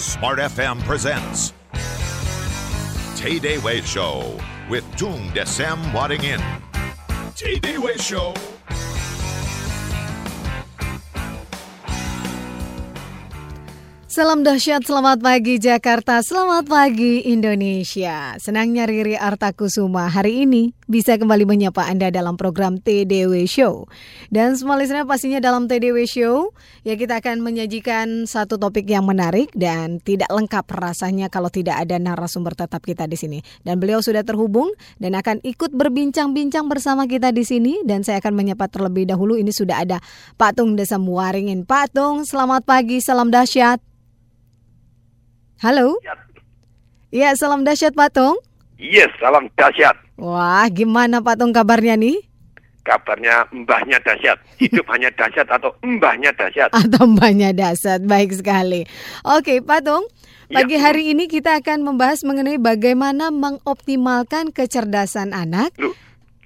Smart FM presents Tay Day Way Show with Tung Desem Wadding In. Tay Day Way Show. Salam dahsyat, selamat pagi Jakarta, selamat pagi Indonesia. Senangnya Riri Artakusuma hari ini bisa kembali menyapa Anda dalam program TDW Show. Dan semua listener pastinya dalam TDW Show, ya kita akan menyajikan satu topik yang menarik dan tidak lengkap rasanya kalau tidak ada narasumber tetap kita di sini. Dan beliau sudah terhubung dan akan ikut berbincang-bincang bersama kita di sini. Dan saya akan menyapa terlebih dahulu, ini sudah ada Pak Tung Desa Muaringin. Pak Tung, selamat pagi, salam dahsyat. Halo. Iya, salam dahsyat Pak Tung. Yes, salam dahsyat. Wah, gimana Pak Tung kabarnya nih? Kabarnya mbahnya dahsyat. Hidup hanya dahsyat atau mbahnya dahsyat. Atau mbahnya dahsyat, baik sekali. Oke, Pak Tung. Pagi Ya. hari ini kita akan membahas mengenai bagaimana mengoptimalkan kecerdasan anak Loh,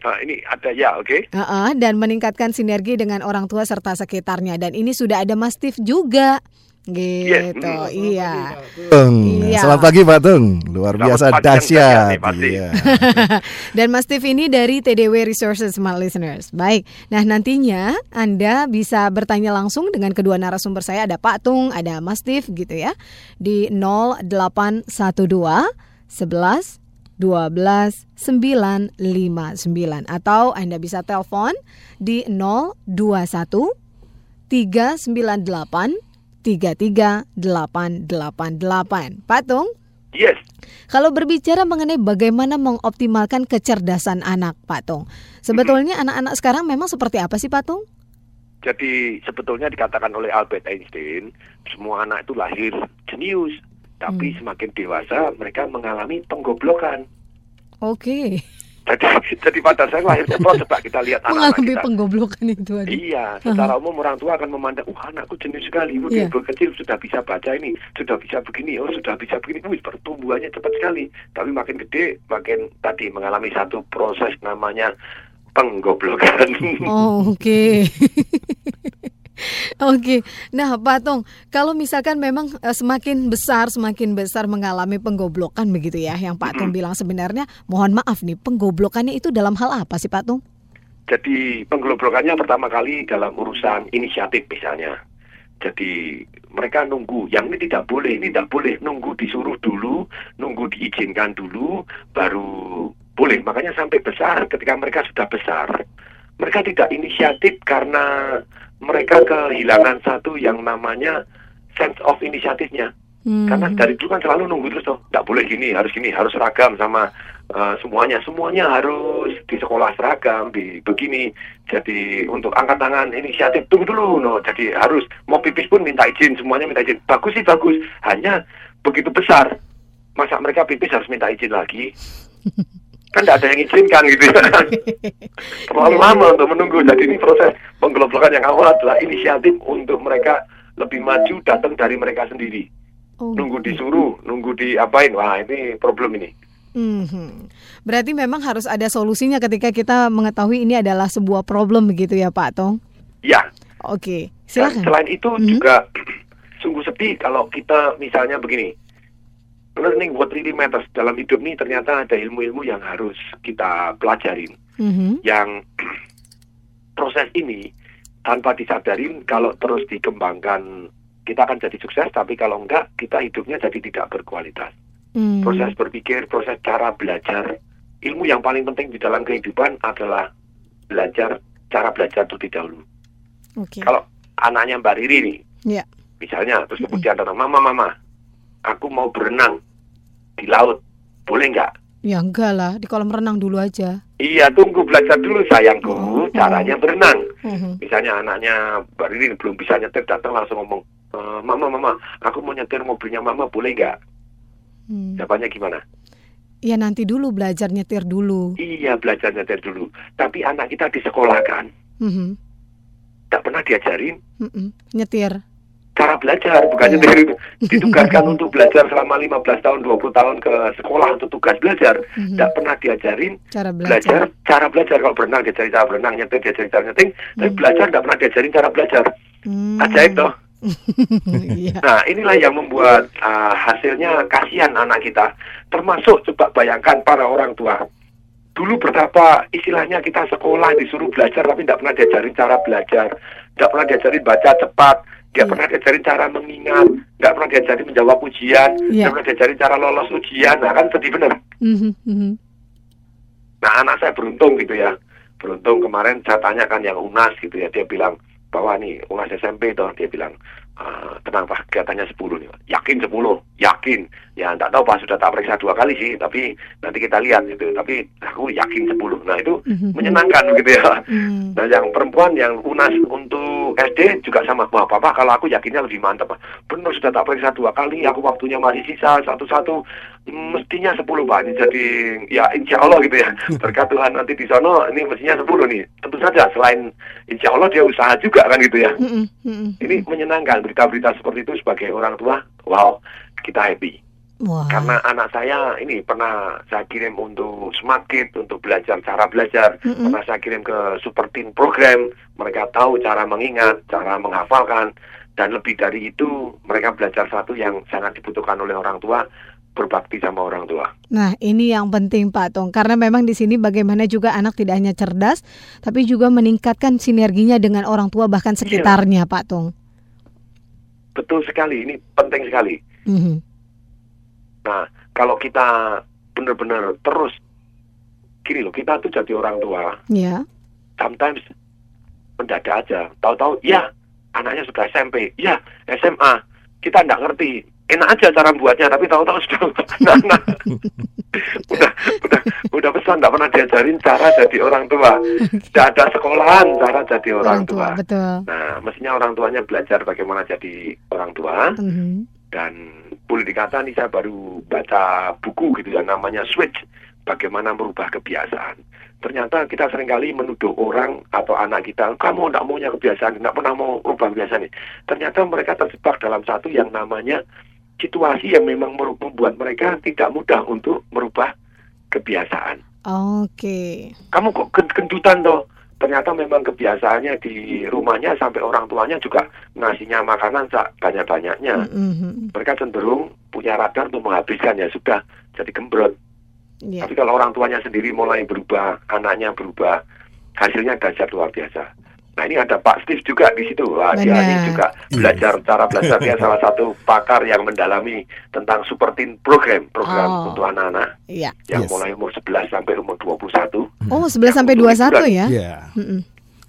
nah ini ada ya, oke? uh-uh, dan meningkatkan sinergi dengan orang tua serta sekitarnya. Dan ini sudah ada Mas Steve juga. Yes, Gitu, mm. iya. Tung. Iya. Selamat pagi Pak Tung. Luar Selamat biasa dahsyat. Iya. Dan Mas Steve ini dari TDW Resources Smart Listeners. Baik. Nah, nantinya Anda bisa bertanya langsung dengan kedua narasumber saya ada Pak Tung, ada Mas Steve gitu ya. Di 0812 11 12 959 atau Anda bisa telepon di 021 398 33888. Patung, Yes. kalau berbicara mengenai bagaimana mengoptimalkan kecerdasan anak, Patung. Sebetulnya anak-anak sekarang memang seperti apa sih, Patung? Jadi sebetulnya dikatakan oleh Albert Einstein, semua anak itu lahir jenius, tapi Hmm. semakin dewasa mereka mengalami penggoblokan. Oke, Jadi, jadi pada saya lahir cepat, coba kita lihat anak-anak mengalami kita. penggoblokan itu. aduh. Iya, secara umum orang tua akan memandang, wah anakku jenius sekali, Wah, Iya. dia kecil sudah bisa baca ini, sudah bisa begini, oh sudah bisa begini, wih pertumbuhannya cepat sekali. Tapi makin gede, makin tadi mengalami satu proses namanya penggoblokan. Oh, oke. Oke, nah Pak Tung, kalau misalkan memang eh, semakin besar, semakin besar mengalami penggoblokan begitu ya, yang Pak Tung bilang sebenarnya, mohon maaf nih, penggoblokannya itu dalam hal apa sih Pak Tung? Jadi penggoblokannya pertama kali dalam urusan inisiatif misalnya. Jadi mereka nunggu, yang ini tidak boleh, ini tidak boleh, nunggu disuruh dulu, nunggu diizinkan dulu, baru boleh. Makanya sampai besar, ketika mereka sudah besar, mereka tidak inisiatif karena mereka kehilangan satu yang namanya sense of inisiatifnya. Hmm. Karena dari dulu kan selalu nunggu terus tuh, nggak boleh gini, harus gini, harus seragam sama uh, semuanya, semuanya harus di sekolah seragam, di begini. Jadi untuk angkat tangan inisiatif tunggu dulu, no. Jadi harus mau pipis pun minta izin, semuanya minta izin. Bagus sih bagus, hanya begitu besar, masa mereka pipis harus minta izin lagi? kan tidak ada yang izinkan gitu ya. Terlalu lama untuk menunggu. Jadi ini proses penggeloblokan yang awal adalah inisiatif untuk mereka lebih maju datang dari mereka sendiri Oh, nunggu disuruh, nunggu diapain. Wah, ini problem ini. Mhm. Berarti memang harus ada solusinya ketika kita mengetahui ini adalah sebuah problem begitu ya Pak Tong? Ya, Oke, silakan. selain itu Mhm. juga sungguh sepi kalau kita misalnya begini. Learning what really matters dalam hidup ini ternyata ada ilmu-ilmu yang harus kita pelajarin. Mhm. Yang proses ini tanpa disadarin kalau terus dikembangkan kita akan jadi sukses, tapi kalau enggak kita hidupnya jadi tidak berkualitas. Hmm. proses berpikir, proses cara belajar. Ilmu yang paling penting di dalam kehidupan adalah belajar cara belajar terlebih dahulu. Oke. Kalau anaknya Mbak Riri nih, Ya. misalnya, terus kemudian datang, mama, mama, aku mau berenang di laut, boleh nggak? Ya enggak lah, di kolam renang dulu aja. Iya, tunggu belajar dulu sayangku, Oh. caranya berenang. Mhm. Misalnya anaknya Mbak Riri belum bisa nyetir, datang langsung ngomong, "E, mama, mama, aku mau nyetir mobilnya mama, boleh nggak? Hmm. Jawabannya gimana? Ya nanti dulu belajar nyetir dulu. Iya, belajar nyetir dulu. Tapi anak kita di sekolah kan, Mhm. tak pernah diajarin Mhm. Nyetir. Cara belajar bukannya Iya. dari ditugaskan untuk belajar selama 15 tahun 20 tahun ke sekolah untuk tugas belajar Mhm. tidak pernah diajarin Cara belajar belajar. cara belajar kalau berenang diajarin cara berenang nyetir diajarin cara nyeting tapi Hmm. belajar tidak pernah diajarin cara belajar Hmm. ajaib toh Iya. Nah, inilah yang membuat uh, hasilnya kasihan anak kita. Termasuk coba bayangkan para orang tua. Dulu betapa istilahnya kita sekolah disuruh belajar tapi tidak pernah diajarin cara belajar, tidak pernah diajarin baca cepat, Iya. pernah diajarin cara mengingat, tidak pernah diajarin menjawab ujian, Iya. tidak pernah diajarin cara lolos ujian. Nah, kan sedih benar. Mhm, mhm. Nah, anak saya beruntung gitu ya. Beruntung kemarin saya tanyakan yang UNAS gitu ya, dia bilang bahwa nih UNAS SMP toh dia bilang "Ah, tenang Pak, kelihatannya 10 nih Pak. Yakin 10, yakin. Ya enggak tahu Pak sudah tak periksa dua kali sih, tapi nanti kita lihat gitu. Tapi aku yakin 10. Nah, itu Mhm. menyenangkan gitu ya. Nah, yang perempuan yang UNAS untuk SD juga sama. Wah, Papa kalau aku yakinnya lebih mantap. Benar sudah tak periksa dua kali, aku waktunya masih sisa satu-satu. Hmm, Mestinya 10, Pak. Ini jadi ya insya Allah gitu ya. Berkat Tuhan nanti di sono ini mestinya 10 nih. Tentu saja selain insya Allah dia usaha juga kan gitu ya. Mhm. Ini menyenangkan berita-berita seperti itu sebagai orang tua. Wow, kita happy. Wah. Karena anak saya ini pernah saya kirim untuk smart kit untuk belajar cara belajar. Mm-mm. Pernah saya kirim ke super teen program. Mereka tahu cara mengingat, cara menghafalkan. Dan lebih dari itu mereka belajar satu yang sangat dibutuhkan oleh orang tua. Berbakti sama orang tua. Nah, ini yang penting Pak Tong, karena memang di sini bagaimana juga anak tidak hanya cerdas, tapi juga meningkatkan sinerginya dengan orang tua bahkan sekitarnya Pak Tong. Betul sekali, ini penting sekali. Mhm. Nah, kalau kita benar-benar terus gini loh, kita tuh jadi orang tua. Ya. sometimes mendadak aja. Tahu-tahu, ya anaknya sudah SMP, ya SMA. Kita nggak ngerti. Enak aja cara buatnya, tapi tahu-tahu sudah anak-anak udah udah udah besar nggak pernah diajarin cara jadi orang tua. Tidak ada sekolahan cara jadi orang, tua. betul. Nah, mestinya orang tuanya belajar bagaimana jadi orang tua Mhm. dan boleh dikata nih saya baru baca buku gitu ya namanya Switch bagaimana merubah kebiasaan. Ternyata kita sering kali menuduh orang atau anak kita kamu tidak maunya kebiasaan tidak pernah mau merubah kebiasaan ini. Ternyata mereka terjebak dalam satu yang namanya situasi yang memang membuat mereka tidak mudah untuk merubah kebiasaan. Oke. kamu kok gen- gendutan toh ternyata memang kebiasaannya di rumahnya sampai orang tuanya juga ngasihnya makanan banyak-banyaknya Mhm. mereka cenderung punya radar untuk menghabiskan ya sudah jadi gembrot. Ya. Tapi kalau orang tuanya sendiri mulai berubah, anaknya berubah, hasilnya dahsyat luar biasa. Nah ini ada Pak Steve juga di situ. Wah, dia ini juga belajar cara belajar dia salah satu pakar yang mendalami tentang super teen program, program Oh. untuk anak-anak Iya. yang Yes. mulai umur 11 sampai umur 21. Oh, 11 Yang sampai untuk 21 liburan. ya? Ya. Mhm.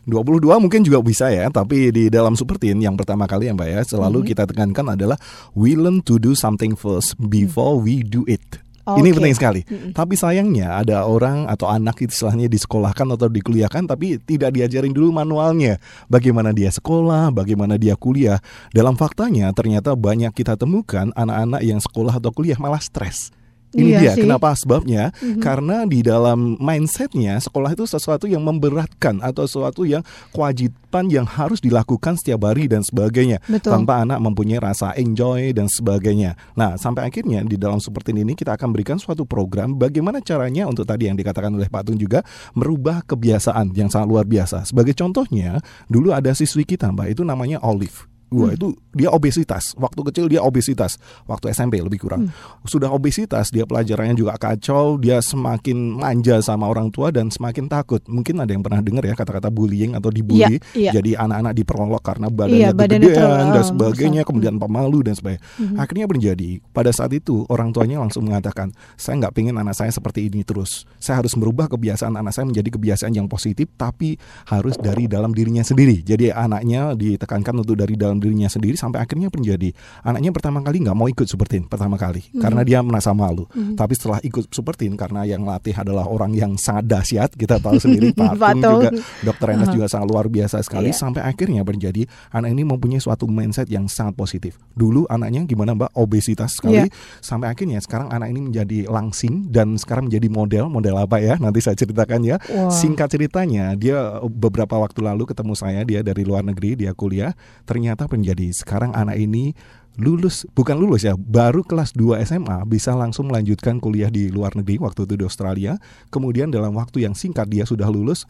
22 mungkin juga bisa ya, tapi di dalam super teen yang pertama kali ya Mbak ya, selalu Mhm. kita tekankan adalah we learn to do something first before we do it. Oke. Ini penting sekali. Mhm. Tapi sayangnya ada orang atau anak istilahnya disekolahkan atau dikuliahkan tapi tidak diajarin dulu manualnya. Bagaimana dia sekolah, bagaimana dia kuliah. Dalam faktanya ternyata banyak kita temukan anak-anak yang sekolah atau kuliah malah stres. Ini Iya dia sih. kenapa sebabnya? Mhm. Karena di dalam mindsetnya sekolah itu sesuatu yang memberatkan atau sesuatu yang kewajiban yang harus dilakukan setiap hari dan sebagainya Betul. tanpa anak mempunyai rasa enjoy dan sebagainya. Nah sampai akhirnya di dalam seperti ini kita akan berikan suatu program bagaimana caranya untuk tadi yang dikatakan oleh Pak Tung juga merubah kebiasaan yang sangat luar biasa. Sebagai contohnya dulu ada siswi kita Mbak itu namanya Olive. Wah itu dia obesitas. Waktu kecil dia obesitas. Waktu SMP lebih kurang. Sudah obesitas, dia pelajarannya juga kacau. Dia semakin manja sama orang tua dan semakin takut. Mungkin ada yang pernah dengar ya kata-kata bullying atau dibully. Iya, iya. Jadi anak-anak diperolok karena badannya Iya, badannya terlalu dan besar. sebagainya. Kemudian pemalu dan sebagainya. Mhm. Akhirnya terjadi pada saat itu orang tuanya langsung mengatakan, saya nggak pengen anak saya seperti ini terus. Saya harus merubah kebiasaan anak saya menjadi kebiasaan yang positif, tapi harus dari dalam dirinya sendiri. Jadi anaknya ditekankan untuk dari dalam dirinya sendiri sampai akhirnya menjadi anaknya pertama kali nggak mau ikut super teen pertama kali karena dia merasa malu. Tapi setelah ikut super teen karena yang latih adalah orang yang sangat dahsyat, kita tahu sendiri Pak Pak Tung Tung. juga Dokter Enes juga sangat luar biasa sekali Iya. sampai akhirnya menjadi anak ini mempunyai suatu mindset yang sangat positif. Dulu anaknya gimana Mbak obesitas sekali Iya. sampai akhirnya sekarang anak ini menjadi langsing dan sekarang menjadi model model apa ya nanti saya ceritakan ya. Wah. Singkat ceritanya dia beberapa waktu lalu ketemu saya dia dari luar negeri dia kuliah ternyata menjadi sekarang anak ini lulus bukan lulus ya baru kelas 2 SMA bisa langsung melanjutkan kuliah di luar negeri waktu itu di Australia. Kemudian dalam waktu yang singkat dia sudah lulus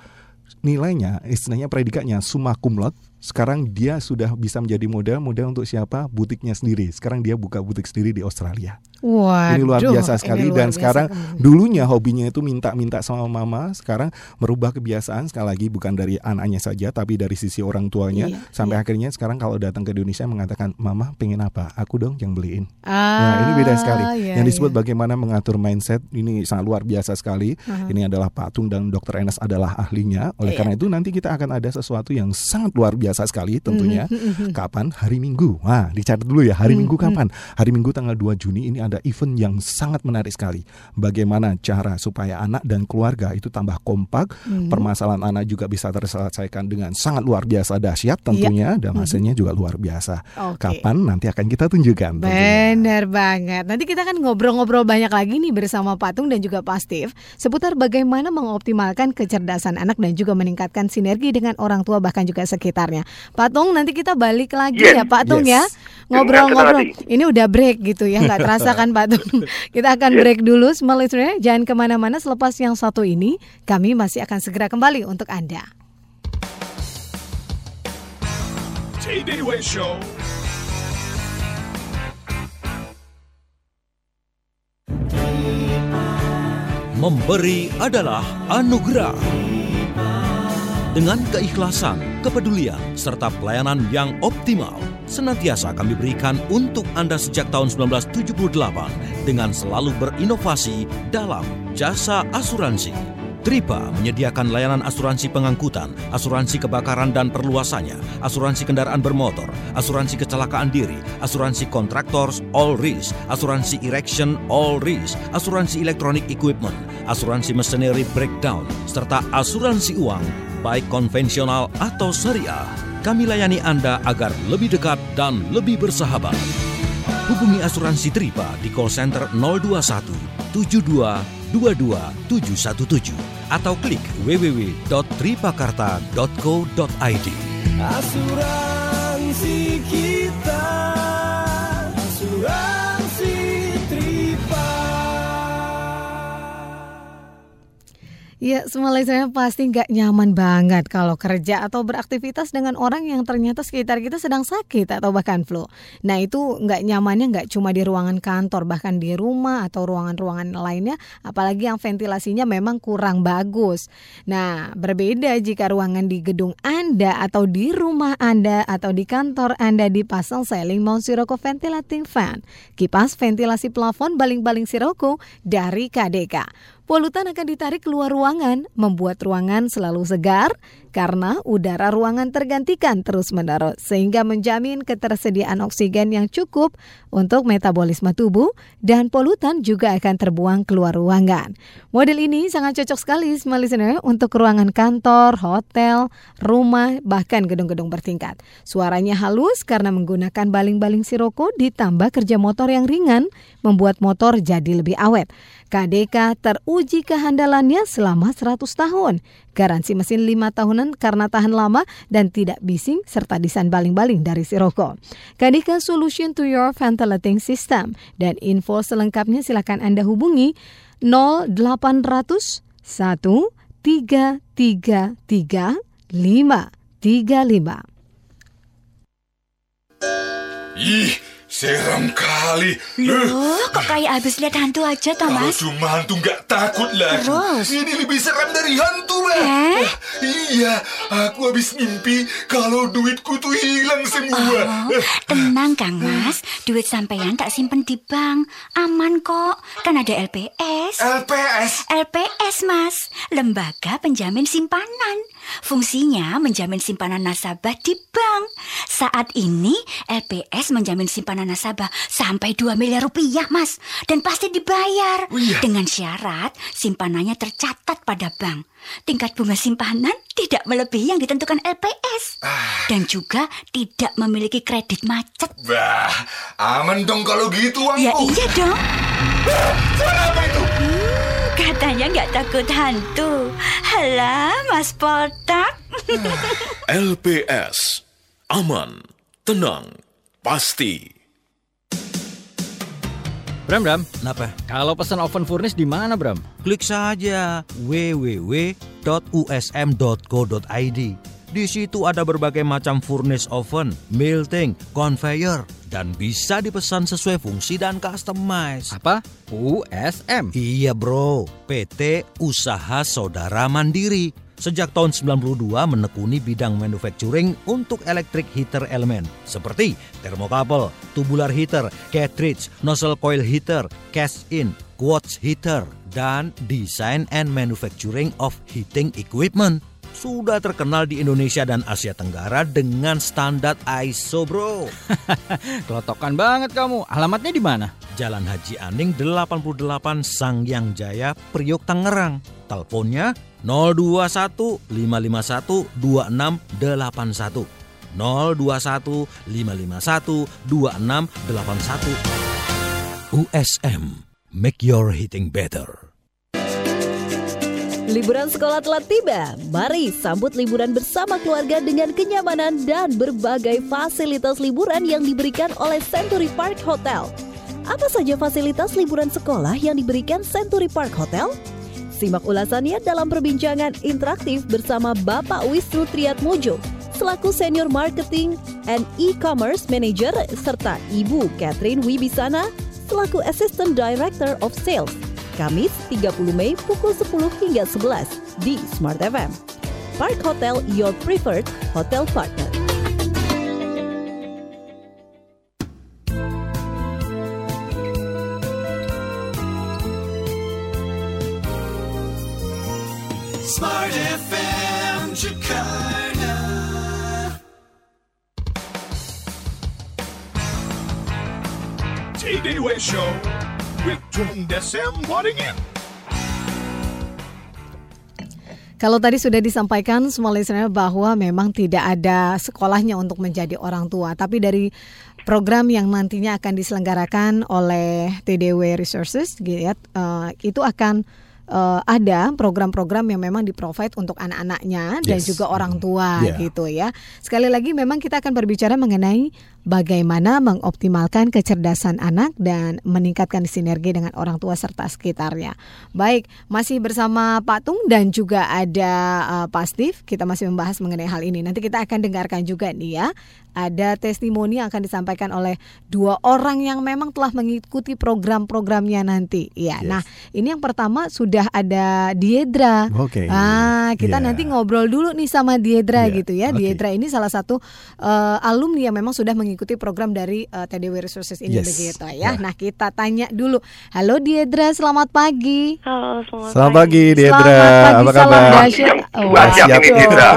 nilainya istilahnya predikatnya summa cum laude sekarang dia sudah bisa menjadi model model untuk siapa butiknya sendiri sekarang dia buka butik sendiri di Australia Waduh, ini luar biasa sekali luar dan biasa sekarang dulunya hobinya itu minta-minta sama mama sekarang merubah kebiasaan sekali lagi bukan dari anaknya saja tapi dari sisi orang tuanya Iya, sampai akhirnya sekarang kalau datang ke Indonesia mengatakan mama pengen apa aku dong yang beliin Ah, Nah ini beda sekali. iya, yang disebut iya. bagaimana mengatur mindset ini sangat luar biasa sekali. Aha. Ini adalah Pak Tung dan Dr. Enes adalah ahlinya. Oleh Iya. karena itu nanti kita akan ada sesuatu yang sangat luar biasa sekali tentunya. Mhm, Kapan? Hari Minggu. Wah dicatat dulu ya hari Mhm, Minggu kapan? Hari Minggu tanggal 2 Juni ini ada event yang sangat menarik sekali. Bagaimana cara supaya anak dan keluarga itu tambah kompak. Mhm. Permasalahan anak juga bisa terselesaikan dengan sangat luar biasa dahsyat tentunya. Dan hasilnya juga luar biasa. Kapan? Nanti akan kita tunjukkan. tentunya. Benar banget. Nanti kita akan ngobrol-ngobrol banyak lagi nih bersama Patung dan juga Pak Steve seputar bagaimana mengoptimalkan kecerdasan anak dan juga meningkatkan sinergi dengan orang tua bahkan juga sekitarnya. Patung nanti kita balik lagi Yes. ya Patung Yes. ya ngobrol-ngobrol. Ini udah break gitu ya nggak terasa kan Patung. kita akan Yes. break dulu, semua listener jangan ke mana-mana selepas yang satu ini kami masih akan segera kembali untuk anda. TDW Show. Memberi adalah anugerah. Dengan keikhlasan, kepedulian, serta pelayanan yang optimal, senantiasa kami berikan untuk Anda sejak tahun 1978 dengan selalu berinovasi dalam jasa asuransi. Tripa menyediakan layanan asuransi pengangkutan, asuransi kebakaran dan perluasannya, asuransi kendaraan bermotor, asuransi kecelakaan diri, asuransi kontraktor all risk, asuransi erection all risk, asuransi electronic equipment, asuransi machinery breakdown, serta asuransi uang, baik konvensional atau syariah. Kami layani Anda agar lebih dekat dan lebih bersahabat. Hubungi asuransi Tripa di call center 021 72 22 717 atau klik www.tripakarta.co.id. Asuransi kita, Ya, semua listener pasti nggak nyaman banget kalau kerja atau beraktivitas dengan orang yang ternyata sekitar kita sedang sakit atau bahkan flu. Nah, itu nggak nyamannya nggak cuma di ruangan kantor, bahkan di rumah atau ruangan-ruangan lainnya, apalagi yang ventilasinya memang kurang bagus. Nah, berbeda jika ruangan di gedung Anda atau di rumah Anda atau di kantor Anda dipasang Selling Mount Sirocco Ventilating Fan, kipas ventilasi plafon baling-baling Sirocco dari KDK. Polutan akan ditarik keluar ruangan, membuat ruangan selalu segar karena udara ruangan tergantikan terus-menerus sehingga menjamin ketersediaan oksigen yang cukup untuk metabolisme tubuh dan polutan juga akan terbuang keluar ruangan. Model ini sangat cocok sekali semua listener untuk ruangan kantor, hotel, rumah, bahkan gedung-gedung bertingkat. Suaranya halus karena menggunakan baling-baling siroko ditambah kerja motor yang ringan membuat motor jadi lebih awet. KDK teruji kehandalannya selama 100 tahun. Garansi mesin 5 tahunan karena tahan lama dan tidak bising serta desain baling-baling dari Sirocco. KDK Solution to your ventilating system dan info selengkapnya silakan Anda hubungi 0800 1 333 535. Ih, seram kali. Loh, kok kayak habis lihat hantu aja, Kalau Thomas? cuma hantu nggak takut lagi. Terus? Ini lebih seram dari hantu, Mbak. Eh? Iya, aku habis mimpi kalau duitku tuh hilang semua. Oh, tenang Kang Mas, duit sampean tak simpen di bank. Aman kok, kan ada LPS. LPS. LPS, Mas. Lembaga Penjamin Simpanan. Fungsinya menjamin simpanan nasabah di bank. Saat ini, LPS menjamin simpanan nasabah sampai 2 miliar rupiah, Mas. Dan pasti dibayar. Oh, iya. Dengan syarat simpanannya tercatat pada bank. Tingkat bunga simpanan tidak melebihi yang ditentukan LPS. Dan juga tidak memiliki kredit macet. Bah, aman dong kalau gitu uangku. Ya iya dong. Suara apa itu? Katanya nggak takut hantu. Halah, Mas Poltak. LPS. Aman, tenang, pasti. Bram, Bram, Kenapa? kalau pesan oven furnace di mana, Bram? Klik saja www.usm.co.id. Di situ ada berbagai macam furnace oven, melting, conveyor, dan bisa dipesan sesuai fungsi dan customize. Apa? USM. Iya bro, PT Usaha Saudara Mandiri. Sejak tahun 92 menekuni bidang manufacturing untuk electric heater element seperti thermocouple, tubular heater, cartridge, nozzle coil heater, cast-in, quartz heater, dan design and manufacturing of heating equipment. Sudah terkenal di Indonesia dan Asia Tenggara dengan standar ISO bro. Kelotokan banget kamu. Alamatnya di mana? Jalan Haji Aning 88 Sangyang Jaya, Priok Tangerang. Teleponnya 021 551 2681. 021 551 2681. USM Make your heating better. Liburan sekolah telah tiba. Mari sambut liburan bersama keluarga dengan kenyamanan dan berbagai fasilitas liburan yang diberikan oleh Century Park Hotel. Apa saja fasilitas liburan sekolah yang diberikan Century Park Hotel? Simak ulasannya dalam perbincangan interaktif bersama Bapak Wisnu Triatmojo selaku Senior Marketing and E-Commerce Manager serta Ibu Catherine Wibisana selaku Assistant Director of Sales. Kamis 30 Mei pukul 10 hingga 11 di Smart FM. Park Hotel Your Preferred Hotel Partner. Smart FM Jakarta. TDW Show Desem. Kalau tadi sudah disampaikan semua listener bahwa memang tidak ada sekolahnya untuk menjadi orang tua, tapi dari program yang nantinya akan diselenggarakan oleh TDW Resources, gitu ya, eh, itu akan eh, ada program-program yang memang di-provide untuk anak-anaknya dan Yes. juga orang tua Yeah. gitu ya. Sekali lagi memang kita akan berbicara mengenai bagaimana mengoptimalkan kecerdasan anak dan meningkatkan sinergi dengan orang tua serta sekitarnya. Baik, masih bersama Pak Tung dan juga ada uh, Pak Steve. Kita masih membahas mengenai hal ini. Nanti kita akan dengarkan juga nih ya. Ada testimoni yang akan disampaikan oleh dua orang yang memang telah mengikuti program-programnya nanti. Ya, nah ini yang pertama sudah ada Diedra. Oke. Ah, kita Yeah. nanti ngobrol dulu nih sama Diedra Yeah, gitu ya. oke. Diedra ini salah satu uh, alumni yang memang sudah mengikuti program dari uh, TDW Resources ini Yes. begitu ya. Nah, kita tanya dulu. Halo Diedra, selamat pagi. Halo, selamat, Selamat pagi Diedra, Selamat pagi, apa salam kabar? dahsyat. Yang Wah, siap ini, siap. Diedra.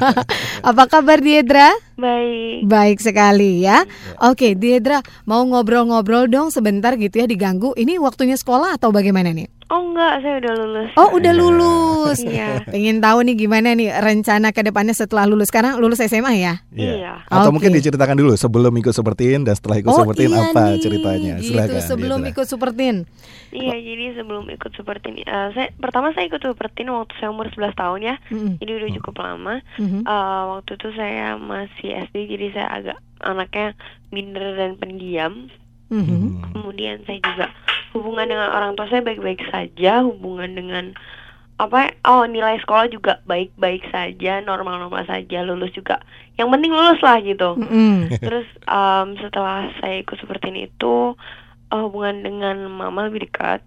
Apa kabar Diedra? Baik. Baik sekali ya. Oke, Diedra mau ngobrol-ngobrol dong sebentar gitu ya diganggu. Ini waktunya sekolah atau bagaimana nih? Oh enggak, saya udah lulus. Oh, udah lulus. Iya. Pengen tahu nih gimana nih rencana ke depannya setelah lulus. Sekarang lulus SMA ya? Iya. Atau Oke. mungkin diceritakan dulu sebelum ikut sepertiin dan setelah ikut Oh sepertiin iya apa nih, ceritanya? gitu, Silakan. sebelum Diedra. ikut Supertin. Iya, jadi sebelum ikut seperti ini, eh, saya pertama saya ikut seperti ini waktu saya umur 11 tahun ya. Mm-mm. Jadi udah cukup lama. Mhm. Eh, waktu itu saya masih SD, jadi saya agak anaknya minder dan pendiam. Mhm. Kemudian saya juga hubungan dengan orang tua saya baik-baik saja, hubungan dengan apa? ya, Oh, nilai sekolah juga baik-baik saja, normal-normal saja, lulus juga. Yang penting lulus lah gitu. Mm-mm. Terus em, setelah saya ikut seperti ini itu hubungan dengan mama lebih dekat.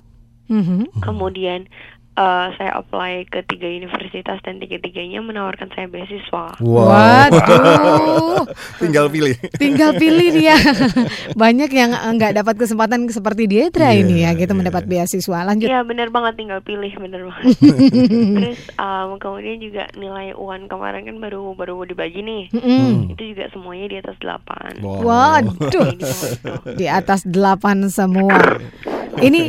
Mhm. Kemudian eh, saya apply ke tiga universitas dan tiga-tiganya menawarkan saya beasiswa. Waduh. Tinggal pilih. Tinggal pilih dia. Banyak yang nggak dapat kesempatan seperti Diedra Iya, ini ya, gitu mendapat beasiswa. Lanjut. Iya bener banget tinggal pilih bener banget. Terus em, kemudian juga nilai UAN kemarin kan baru baru dibagi nih. Mm-mm. Itu juga semuanya di atas 8 Waduh. Di atas delapan semua. Ini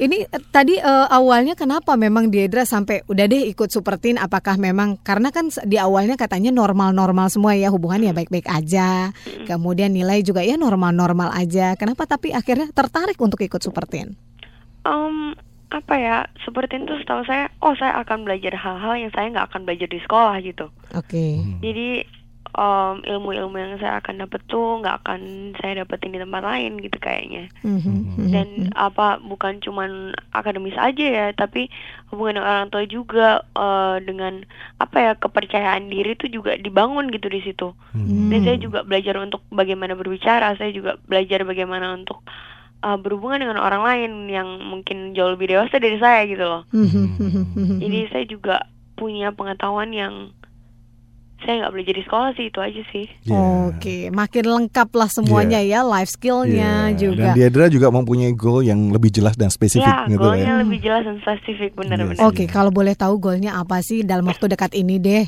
ini tadi eh, awalnya kenapa memang Diedra sampai udah deh ikut Supertin apakah memang karena kan di awalnya katanya normal-normal semua ya hubungannya baik-baik aja. Kemudian nilai juga ya normal-normal aja. Kenapa tapi akhirnya tertarik untuk ikut Supertin? Em, apa ya seperti itu setahu saya oh saya akan belajar hal-hal yang saya nggak akan belajar di sekolah gitu Oke. jadi em, ilmu-ilmu yang saya akan dapat tuh nggak akan saya dapetin di tempat lain gitu kayaknya. Mhm, dan apa bukan cuman akademis aja ya tapi hubungan dengan orang tua juga eh, dengan apa ya kepercayaan diri tuh juga dibangun gitu di situ. Dan saya juga belajar untuk bagaimana berbicara saya juga belajar bagaimana untuk eh, berhubungan dengan orang lain yang mungkin jauh lebih dewasa dari saya gitu loh. Mhm, jadi saya juga punya pengetahuan yang saya nggak belajar di sekolah sih itu aja sih Oke, makin lengkap lah semuanya ya, life skillnya Iya. juga. Dan Diedra juga mempunyai goal yang lebih jelas dan spesifik ya gitu goalnya ya. lebih jelas dan spesifik benar-benar Oke, kalau boleh tahu goalnya apa sih dalam waktu dekat ini deh?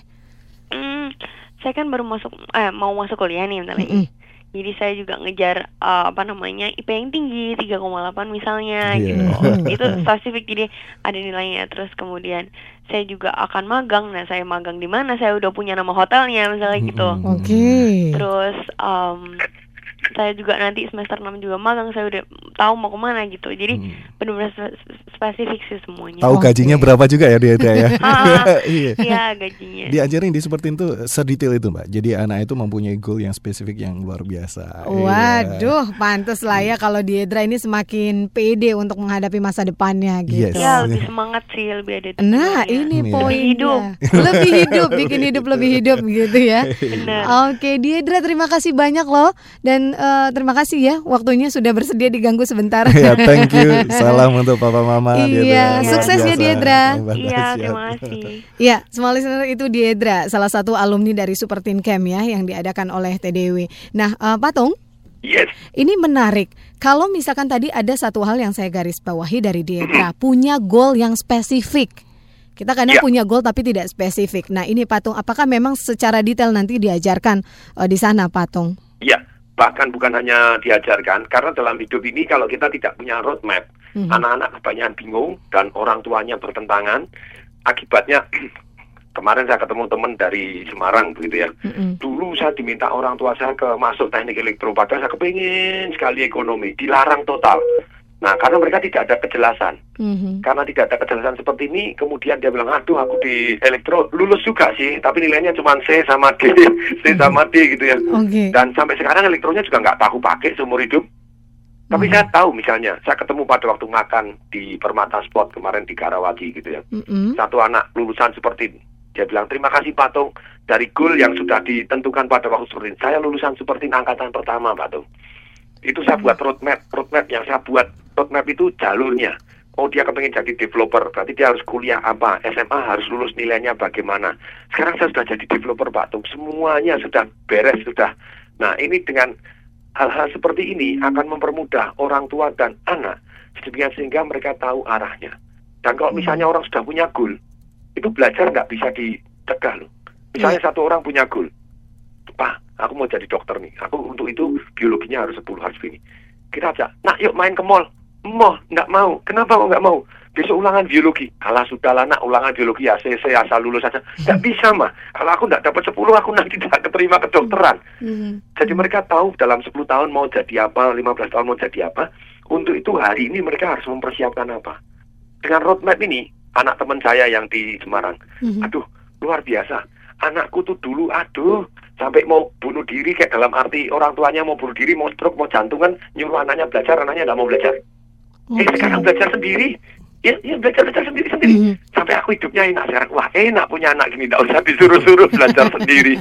Hmm, saya kan baru masuk eh mau masuk kuliah nih bentar lagi. Jadi saya juga ngejar eh, apa namanya IP yang tinggi 3,8 misalnya Iya. gitu. Itu spesifik jadi ada nilainya. Terus kemudian saya juga akan magang. Nah, saya magang di mana? Saya udah punya nama hotelnya misalnya gitu. Oke. Terus em, saya juga nanti semester 6 juga magang. Saya udah tahu mau ke mana gitu. Jadi benar-benar spe- spesifik sih semuanya. Tahu gajinya berapa juga ya Diedra ya. Ah, Iya. Iya, gajinya. Diajarin di seperti itu sedetail itu mbak. Jadi anak itu mempunyai goal yang spesifik yang luar biasa. Iya. Waduh, pantas lah ya kalau Diedra ini semakin pede untuk menghadapi masa depannya gitu. Yes. Ya, lebih semangat sih, lebih ada Nah, ini poinnya. Lebih hidup. lebih hidup, bikin hidup lebih hidup gitu ya. Oke, Diedra terima kasih banyak loh dan eh, terima kasih ya waktunya sudah bersedia diganggu sebentar. ya, thank you. Salam untuk papa mama Iya, Luar sukses ya. Diedra. Iya, terima kasih. Ya, semua listener itu Diedra, salah satu alumni dari Super Teen Camp ya yang diadakan oleh TDW. Nah, eh, Patung, Yes. ini menarik. Kalau misalkan tadi ada satu hal yang saya garis bawahi dari Diedra, punya goal yang spesifik. Kita kadang Ya. punya goal tapi tidak spesifik. Nah, ini Patung, apakah memang secara detail nanti diajarkan eh, di sana, Patung? Ya, bahkan bukan hanya diajarkan, karena dalam hidup ini kalau kita tidak punya roadmap, Mhm. anak-anak kebanyakan bingung dan orang tuanya bertentangan. Akibatnya kemarin saya ketemu teman dari Semarang begitu ya. Dulu saya diminta orang tua saya ke masuk teknik elektro, padahal saya kepingin sekali ekonomi, dilarang total. Nah, karena mereka tidak ada kejelasan. Mhm. Karena tidak ada kejelasan seperti ini, kemudian dia bilang, aduh aku di elektro lulus juga sih, tapi nilainya cuma C sama D, C sama D gitu ya. Oke. Dan sampai sekarang elektronya juga nggak tahu pakai seumur hidup. Tapi saya tahu misalnya, saya ketemu pada waktu makan di Permata Sport kemarin di Karawati gitu ya. Mm-mm. Satu anak lulusan seperti ini. Dia bilang, terima kasih Patung dari goal yang sudah ditentukan pada waktu seperti ini. Saya lulusan seperti ini angkatan pertama Patung. Itu saya buat roadmap, roadmap yang saya buat roadmap itu jalurnya. Oh dia kepengen jadi developer, berarti dia harus kuliah apa? SMA harus lulus nilainya bagaimana? Sekarang saya sudah jadi developer Patung, semuanya sudah beres sudah. Nah ini dengan hal-hal seperti ini akan mempermudah orang tua dan anak sedemikian sehingga mereka tahu arahnya. Dan kalau misalnya orang sudah punya goal, itu belajar nggak bisa dicegah loh. Misalnya satu orang punya goal, Pak, aku mau jadi dokter nih. Aku untuk itu biologinya harus 10 harus ini. Kita aja, nah yuk main ke mall. Mau, nggak mau. Kenapa kok nggak mau? Besok ulangan biologi. Alah sudahlah nak, ulangan biologi ACC asal lulus saja. Nggak bisa mah. Kalau aku nggak dapat 10, aku nanti tidak keterima kedokteran. Jadi mereka tahu dalam 10 tahun mau jadi apa, 15 tahun mau jadi apa. Untuk itu hari ini mereka harus mempersiapkan apa. Dengan roadmap ini, anak teman saya yang di Semarang, aduh luar biasa. Anakku tuh dulu, aduh, sampai mau bunuh diri kayak dalam arti orang tuanya mau bunuh diri, mau stroke, mau jantungan, nyuruh anaknya belajar, anaknya nggak mau belajar. Eh sekarang belajar sendiri, ya, ya belajar belajar sendiri sendiri. Sampai aku hidupnya enak sekarang. Wah enak punya anak gini, nggak usah disuruh-suruh belajar sendiri.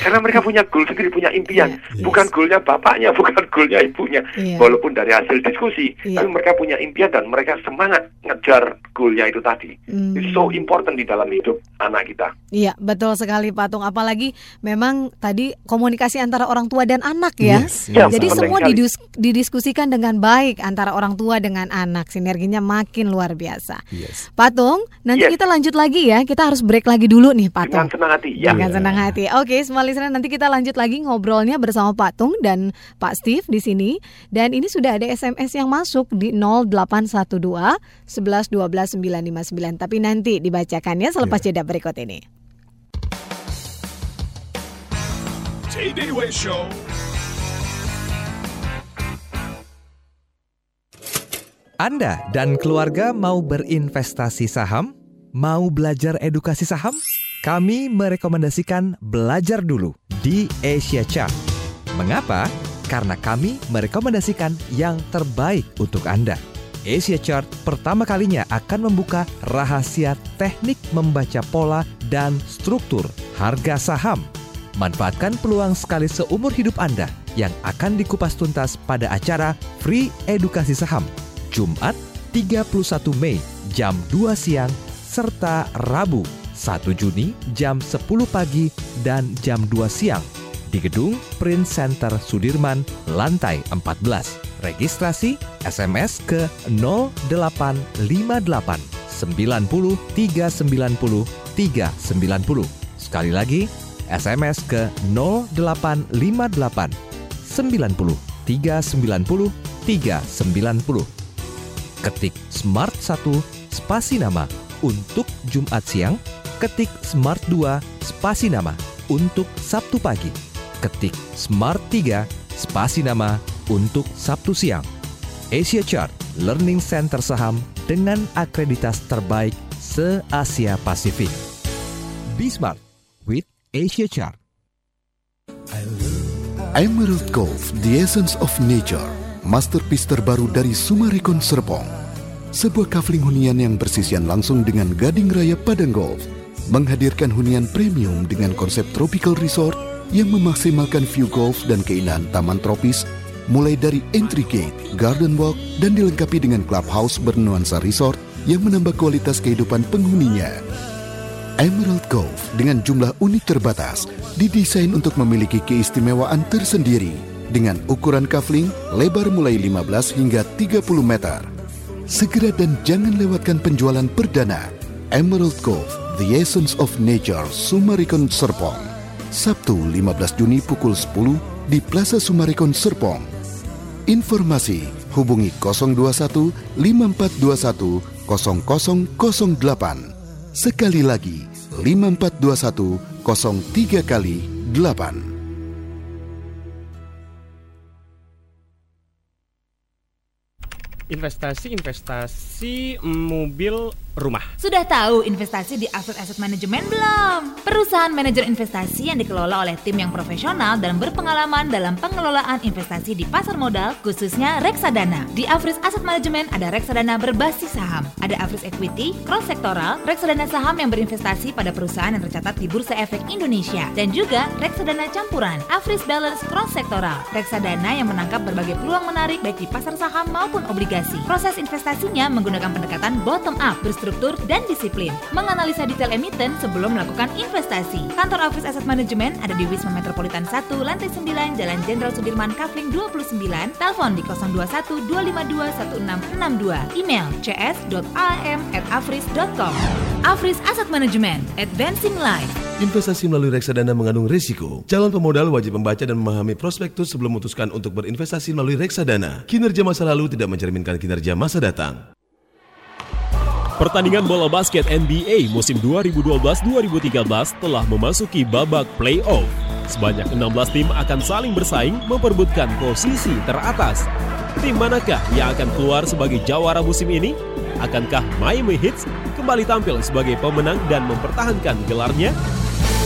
Karena mereka punya goal sendiri, punya impian. Bukan goalnya bapaknya, bukan goalnya ibunya. Iya. Walaupun dari hasil diskusi, Iya. tapi mereka punya impian dan mereka semangat ngejar goalnya itu tadi. Hmm. It's so important di dalam hidup anak kita. Iya, betul sekali Patung. Apalagi memang tadi komunikasi antara orang tua dan anak ya. Yes, yes. Jadi Penting semua didiskusikan dengan baik antara orang tua dengan anak. Sinerginya makin luar biasa. Patung, nanti Yes. kita lanjut lagi ya. Kita harus break lagi dulu nih, Patung. Dengan senang hati. Ya. Dengan senang hati. Oke, semua listener nanti kita lanjut lagi ngobrolnya bersama Patung dan Pak Steve di sini. Dan ini sudah ada SMS yang masuk di 0812 11 12 959. Tapi nanti dibacakannya selepas jeda berikut ini. TDW Show. Anda dan keluarga mau berinvestasi saham? Mau belajar edukasi saham? kami merekomendasikan belajar dulu di Asia Chart. Mengapa? Karena kami merekomendasikan yang terbaik untuk Anda. Asia Chart pertama kalinya akan membuka rahasia teknik membaca pola dan struktur harga saham. Manfaatkan peluang sekali seumur hidup Anda yang akan dikupas tuntas pada acara Free Edukasi Saham Jumat 31 Mei jam 2 siang serta Rabu 1 Juni jam 10 pagi dan jam 2 siang di gedung Print Center Sudirman lantai 14. Registrasi SMS ke 0858 90 390 390. Sekali lagi, SMS ke 0858 90 390 390. Ketik Smart 1 spasi nama untuk Jumat siang, ketik Smart 2 spasi nama untuk Sabtu pagi, ketik Smart 3 spasi nama untuk Sabtu siang. Asia Chart Learning Center Saham dengan akreditas terbaik se-Asia Pasifik. Be Smart with Asia Chart. Emerald Golf, The Essence of Nature, masterpiece terbaru dari Sumarekon Serpong. Sebuah kafling hunian yang bersisian langsung dengan Gading Raya Padang Golf, menghadirkan hunian premium dengan konsep tropical resort yang memaksimalkan view golf dan keindahan taman tropis, mulai dari entry gate, garden walk, dan dilengkapi dengan clubhouse bernuansa resort yang menambah kualitas kehidupan penghuninya. Emerald Golf dengan jumlah unit terbatas didesain untuk memiliki keistimewaan tersendiri dengan ukuran kafling lebar mulai 15 hingga 30 meter. Segera dan jangan lewatkan penjualan perdana Emerald Golf The Essence of Nature Sumarikon Serpong Sabtu 15 Juni pukul 10 di Plaza Sumarikon Serpong. Informasi hubungi 021 5421 0008. Sekali lagi, 5421 03 kali 8. Investasi-investasi mobil rumah. Sudah tahu investasi di Afrit Asset Management belum? Perusahaan manajer investasi yang dikelola oleh tim yang profesional dan berpengalaman dalam pengelolaan investasi di pasar modal, khususnya reksadana. Di Afrit Asset Management ada reksadana berbasis saham, ada Afrit Equity, cross sektoral, reksadana saham yang berinvestasi pada perusahaan yang tercatat di Bursa Efek Indonesia, dan juga reksadana campuran, Afris Balance cross sektoral, reksadana yang menangkap berbagai peluang menarik baik di pasar saham maupun obligasi. Proses investasinya menggunakan pendekatan bottom up, berstruktur dan disiplin. Menganalisa detail emiten sebelum melakukan investasi. Kantor Office Asset Management ada di Wisma Metropolitan 1, lantai 9, Jalan Jenderal Sudirman, Kavling 29. Telepon di 021 252 1662. Email cs.am@afris.com. Afris Asset Management, Advancing Life. Investasi melalui reksadana mengandung risiko. Calon pemodal wajib membaca dan memahami prospektus sebelum memutuskan untuk berinvestasi melalui reksadana. Kinerja masa lalu tidak mencerminkan kinerja masa datang. Pertandingan bola basket NBA musim 2012-2013 telah memasuki babak playoff. Sebanyak 16 tim akan saling bersaing memperebutkan posisi teratas. Tim manakah yang akan keluar sebagai jawara musim ini? Akankah Miami Heat kembali tampil sebagai pemenang dan mempertahankan gelarnya?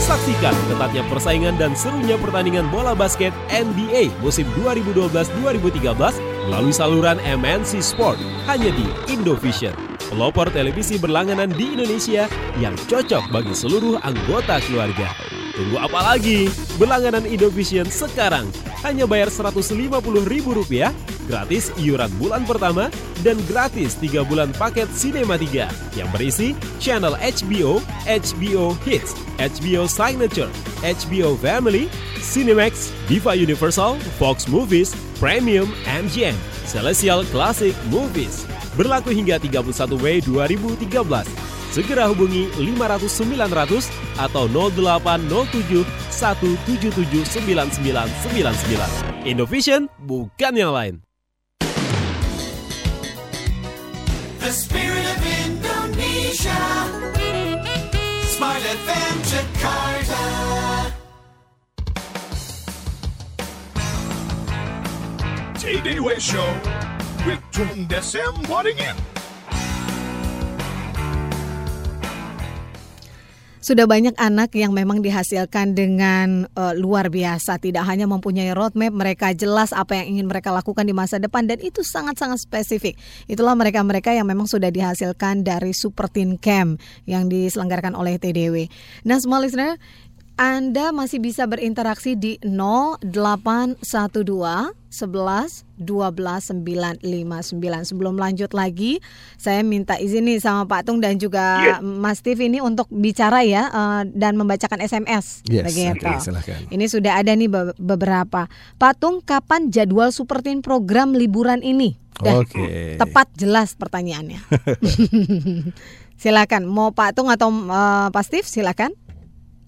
Saksikan ketatnya persaingan dan serunya pertandingan bola basket NBA musim 2012-2013 melalui saluran MNC Sport hanya di Indovision. Pelopor televisi berlangganan di Indonesia yang cocok bagi seluruh anggota keluarga. Tunggu apa lagi? Berlangganan Indovision sekarang hanya bayar Rp150.000, gratis iuran bulan pertama, dan gratis 3 bulan paket Cinema 3 yang berisi channel HBO, HBO Hits, HBO Signature, HBO Family, Cinemax, Diva Universal, Fox Movies, Premium, MGM, Celestial Classic Movies. Berlaku hingga 31 Mei 2013. Segera hubungi 500 900 atau 0807 177 9999. Indovision bukan yang lain. Smart FM Jakarta. TDW Show with Tung Desem Wadding In. Sudah banyak anak yang memang dihasilkan dengan uh, luar biasa, tidak hanya mempunyai roadmap, mereka jelas apa yang ingin mereka lakukan di masa depan dan itu sangat-sangat spesifik. Itulah mereka-mereka yang memang sudah dihasilkan dari Super Teen Camp yang diselenggarakan oleh TDW. Nah, semua listener, anda masih bisa berinteraksi di 0812 11 12 959. Sebelum lanjut lagi, saya minta izin nih sama Pak Tung dan juga Iya. Mas Steve ini untuk bicara ya eh, dan membacakan SMS. Yes, Begitu. silakan. Ini sudah ada nih be- beberapa. Pak Tung, kapan jadwal Super Teen program liburan ini? Oke. tepat jelas pertanyaannya. silakan, mau Pak Tung atau eh, Pak Steve silakan.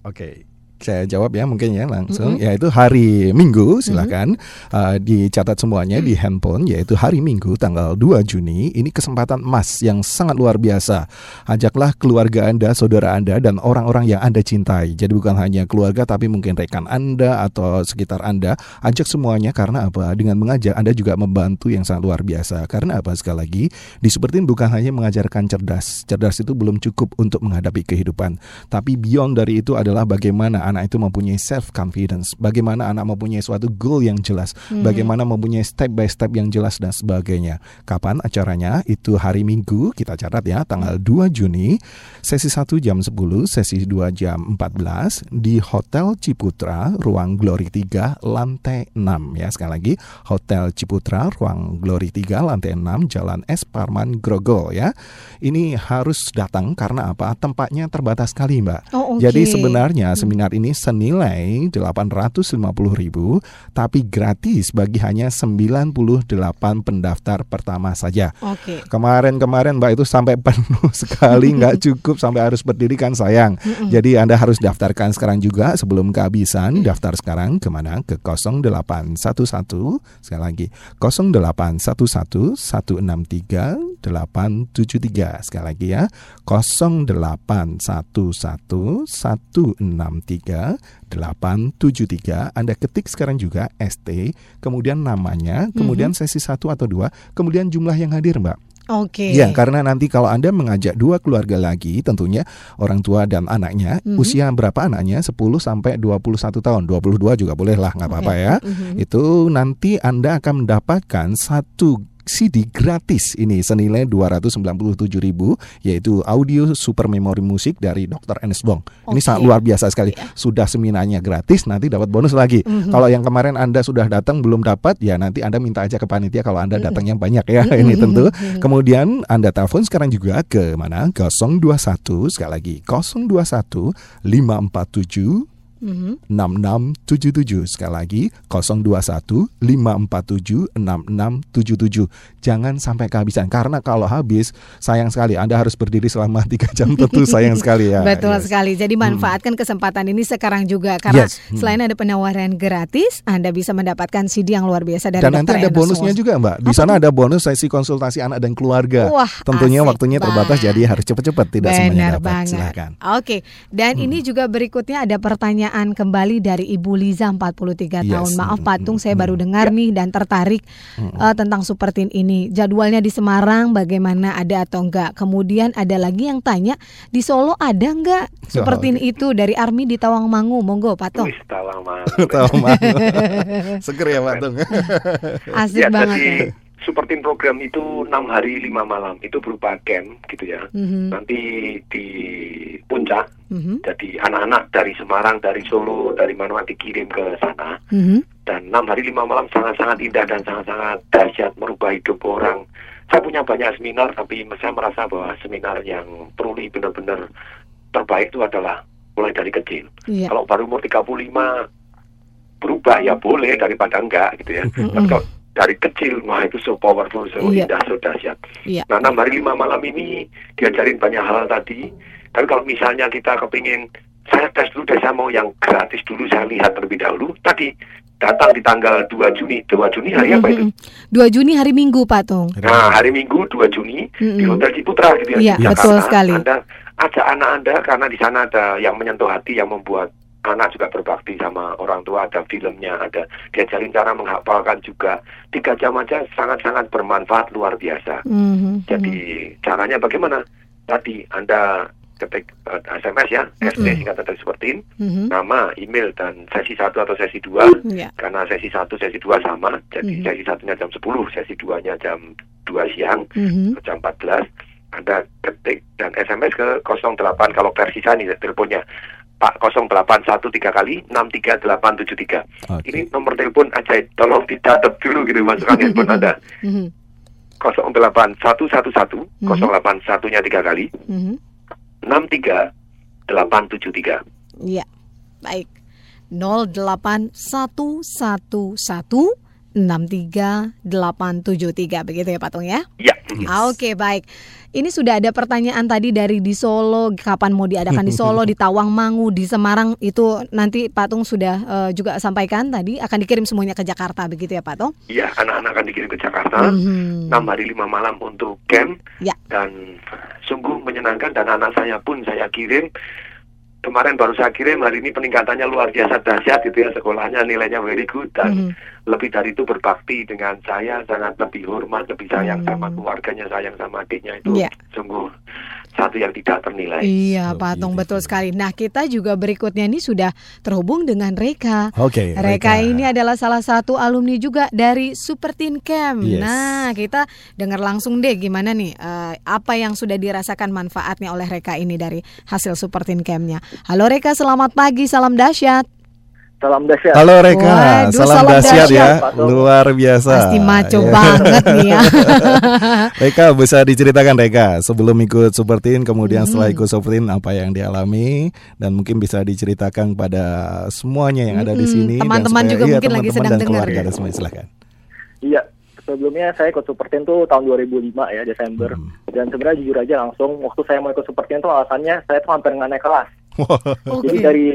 Oke. Saya jawab ya mungkin ya langsung. Mm-mm. yaitu hari Minggu silakan. Uh, dicatat semuanya di handphone yaitu hari Minggu tanggal 2 Juni. Ini kesempatan emas yang sangat luar biasa. Ajaklah keluarga Anda saudara Anda dan orang-orang yang Anda cintai. Jadi bukan hanya keluarga tapi mungkin rekan Anda atau sekitar Anda. Ajak semuanya karena apa? Dengan mengajak Anda juga membantu yang sangat luar biasa. Karena apa? Sekali lagi di bukan hanya mengajarkan cerdas. Cerdas itu belum cukup untuk menghadapi kehidupan. Tapi beyond dari itu adalah bagaimana anak itu mempunyai self confidence, bagaimana anak mempunyai suatu goal yang jelas, Mhm. bagaimana mempunyai step by step yang jelas dan sebagainya. Kapan acaranya? Itu hari Minggu, kita catat ya, tanggal 2 Juni, sesi 1 jam 10, sesi 2 jam 14 di Hotel Ciputra, ruang Glory 3, lantai 6 ya. Sekali lagi, Hotel Ciputra, ruang Glory 3, lantai 6, Jalan S Parman Grogol ya. Ini harus datang karena apa? Tempatnya terbatas sekali, Mbak. Oh, oke. Jadi sebenarnya seminar ini senilai 850.000 tapi gratis bagi hanya 98 pendaftar pertama saja. Oke. Kemarin-kemarin Mbak itu sampai penuh sekali nggak cukup sampai harus berdiri kan sayang. Jadi Anda harus daftarkan sekarang juga sebelum kehabisan. Daftar sekarang ke mana? Ke 0811 sekali lagi 0811 163 873 sekali lagi ya 0811 163 873 Anda ketik sekarang juga ST kemudian namanya kemudian sesi 1 atau 2 kemudian jumlah yang hadir Mbak Oke. Iya, karena nanti kalau Anda mengajak dua keluarga lagi, tentunya orang tua dan anaknya, Mhm. usia berapa anaknya? 10 sampai 21 tahun. 22 juga boleh lah, nggak apa-apa Oke. ya. Mhm. Itu nanti Anda akan mendapatkan satu CD gratis ini senilai 297.000 yaitu audio super memory musik dari Dr. Ernest Bong. Ini Oke. sangat luar biasa sekali. Sudah seminarnya gratis nanti dapat bonus lagi. Mhm. Kalau yang kemarin Anda sudah datang belum dapat ya nanti Anda minta aja ke panitia kalau Anda Mhm. datangnya banyak ya. Mhm. Ini tentu. Mhm. Kemudian Anda telepon sekarang juga ke mana? 021 sekali lagi 021 547 Mhm. 6677 sekali lagi 021 547 6677 jangan sampai kehabisan karena kalau habis sayang sekali Anda harus berdiri selama 3 jam tentu sayang sekali ya Betul Yes. sekali. Jadi manfaatkan kesempatan ini sekarang juga karena Yes. Hmm. selain ada penawaran gratis, Anda bisa mendapatkan CD yang luar biasa dari dan nanti ada Enos bonusnya Wos. juga Mbak di sana ada bonus sesi konsultasi anak dan keluarga Wah, tentunya asik waktunya terbatas jadi harus cepat-cepat tidak semuanya Benar dapat banget. silakan Oke, dan Hmm. ini juga berikutnya ada pertanyaan kembali dari Ibu Liza 43 Yes. tahun. Maaf Hmm, Patung, saya baru dengar nih dan tertarik eh, tentang Super Teen ini. Jadwalnya di Semarang bagaimana ada atau enggak? Kemudian ada lagi yang tanya di Solo ada enggak Super Oh, Teen itu dari Army di Tawangmangu? Monggo Patung. Wis tawang mang. Tahu mana? Seger ya Pak Tung. Asik ya, banget. Jadi ya. Super Teen program itu enam hari lima malam itu berupa camp gitu ya. Mhm. Nanti di puncak. Mhm. Jadi anak-anak dari Semarang, dari Solo, dari mana dikirim ke sana. Mhm. Dan enam hari lima malam sangat-sangat indah dan sangat-sangat dahsyat merubah hidup orang. Saya punya banyak seminar, tapi saya merasa bahwa seminar yang truly benar-benar terbaik itu adalah mulai dari kecil. Iya. Kalau baru umur 35 berubah ya boleh daripada enggak gitu ya. Tapi kalau dari kecil wah itu so powerful, so Iya. indah, so dahsyat. Iya. Nah enam hari lima malam ini diajarin banyak hal tadi. Tapi kalau misalnya kita kepingin saya tes dulu deh, saya mau yang gratis dulu, saya lihat terlebih dahulu. Tadi datang di tanggal 2 Juni. 2 Juni hari apa itu? 2 Juni hari Minggu Patung. Nah, hari Minggu 2 Juni di Mm-mm. Hotel Ciputra gitu ya. Iya, di betul Jakarta. sekali. Anda ajak anak Anda karena di sana ada yang menyentuh hati yang membuat anak juga berbakti sama orang tua, ada filmnya, ada diajarin cara menghafalkan juga. Tiga jam aja sangat-sangat bermanfaat luar biasa. Mhm. Jadi caranya bagaimana? Tadi Anda ketik eh, SMS ya, SD singkatan dari Supertin, Mhm. nama, email dan sesi 1 atau sesi 2. Iya. Karena sesi 1, sesi 2 sama. Jadi Mhm. sesi satunya jam 10, sesi 2-nya jam 2 siang, Mhm. jam 14. Anda ketik dan SMS ke 08 kalau versi saya nih teleponnya. Pak 081 tiga kali 63873. Ini nomor telepon ajaib. Tolong dicatat dulu gitu masukkan handphone Anda. Mhm. 08111 Mhm. 081-nya tiga kali Mhm. 63873. Iya, baik. 08111 63873 begitu ya Patung ya? Ya. Ah, Oke baik. Ini sudah ada pertanyaan tadi dari di Solo, kapan mau diadakan di Solo, di Tawangmangu, di Semarang itu nanti Patung sudah eh, juga sampaikan tadi akan dikirim semuanya ke Jakarta begitu ya Patung? Iya, anak-anak akan dikirim ke Jakarta. Mhm. 6 hari 5 malam untuk camp. Ya. Dan sungguh menyenangkan dan anak saya pun saya kirim kemarin baru saya kirim hari ini peningkatannya luar biasa dahsyat gitu ya sekolahnya nilainya very good dan Mhm. Lebih dari itu berbakti dengan saya sangat lebih hormat lebih sayang sama Hmm. keluarganya sayang sama adiknya itu Iya. sungguh satu yang tidak ternilai. Iya, Patung betul sekali. Nah, kita juga berikutnya ini sudah terhubung dengan Reka. Oke, Reka Reka. ini adalah salah satu alumni juga dari Super Teen Camp. Yes. Nah, kita dengar langsung deh gimana nih eh, apa yang sudah dirasakan manfaatnya oleh Reka ini dari hasil Super Teen Camp-nya. Halo Reka, selamat pagi, salam dahsyat. Salam dahsyat. Halo Reka, Waduh, salam, salam dahsyat ya, luar biasa. Pasti maco Ya. banget nih ya. Reka bisa diceritakan Reka sebelum ikut Supertin kemudian setelah Mm-mm. ikut Supertin apa yang dialami dan mungkin bisa diceritakan pada semuanya yang ada di Mm-mm. sini dan Teman-teman juga iya, mungkin lagi teman-teman sedang dan dengar keluarga ya. dan semuanya silahkan. Iya, sebelumnya saya ikut Super Team tuh tahun 2005 ya Desember. Hmm. Dan sebenarnya jujur aja langsung waktu saya mau ikut Super Team tuh alasannya saya tuh hampir nggak naik kelas. Jadi dari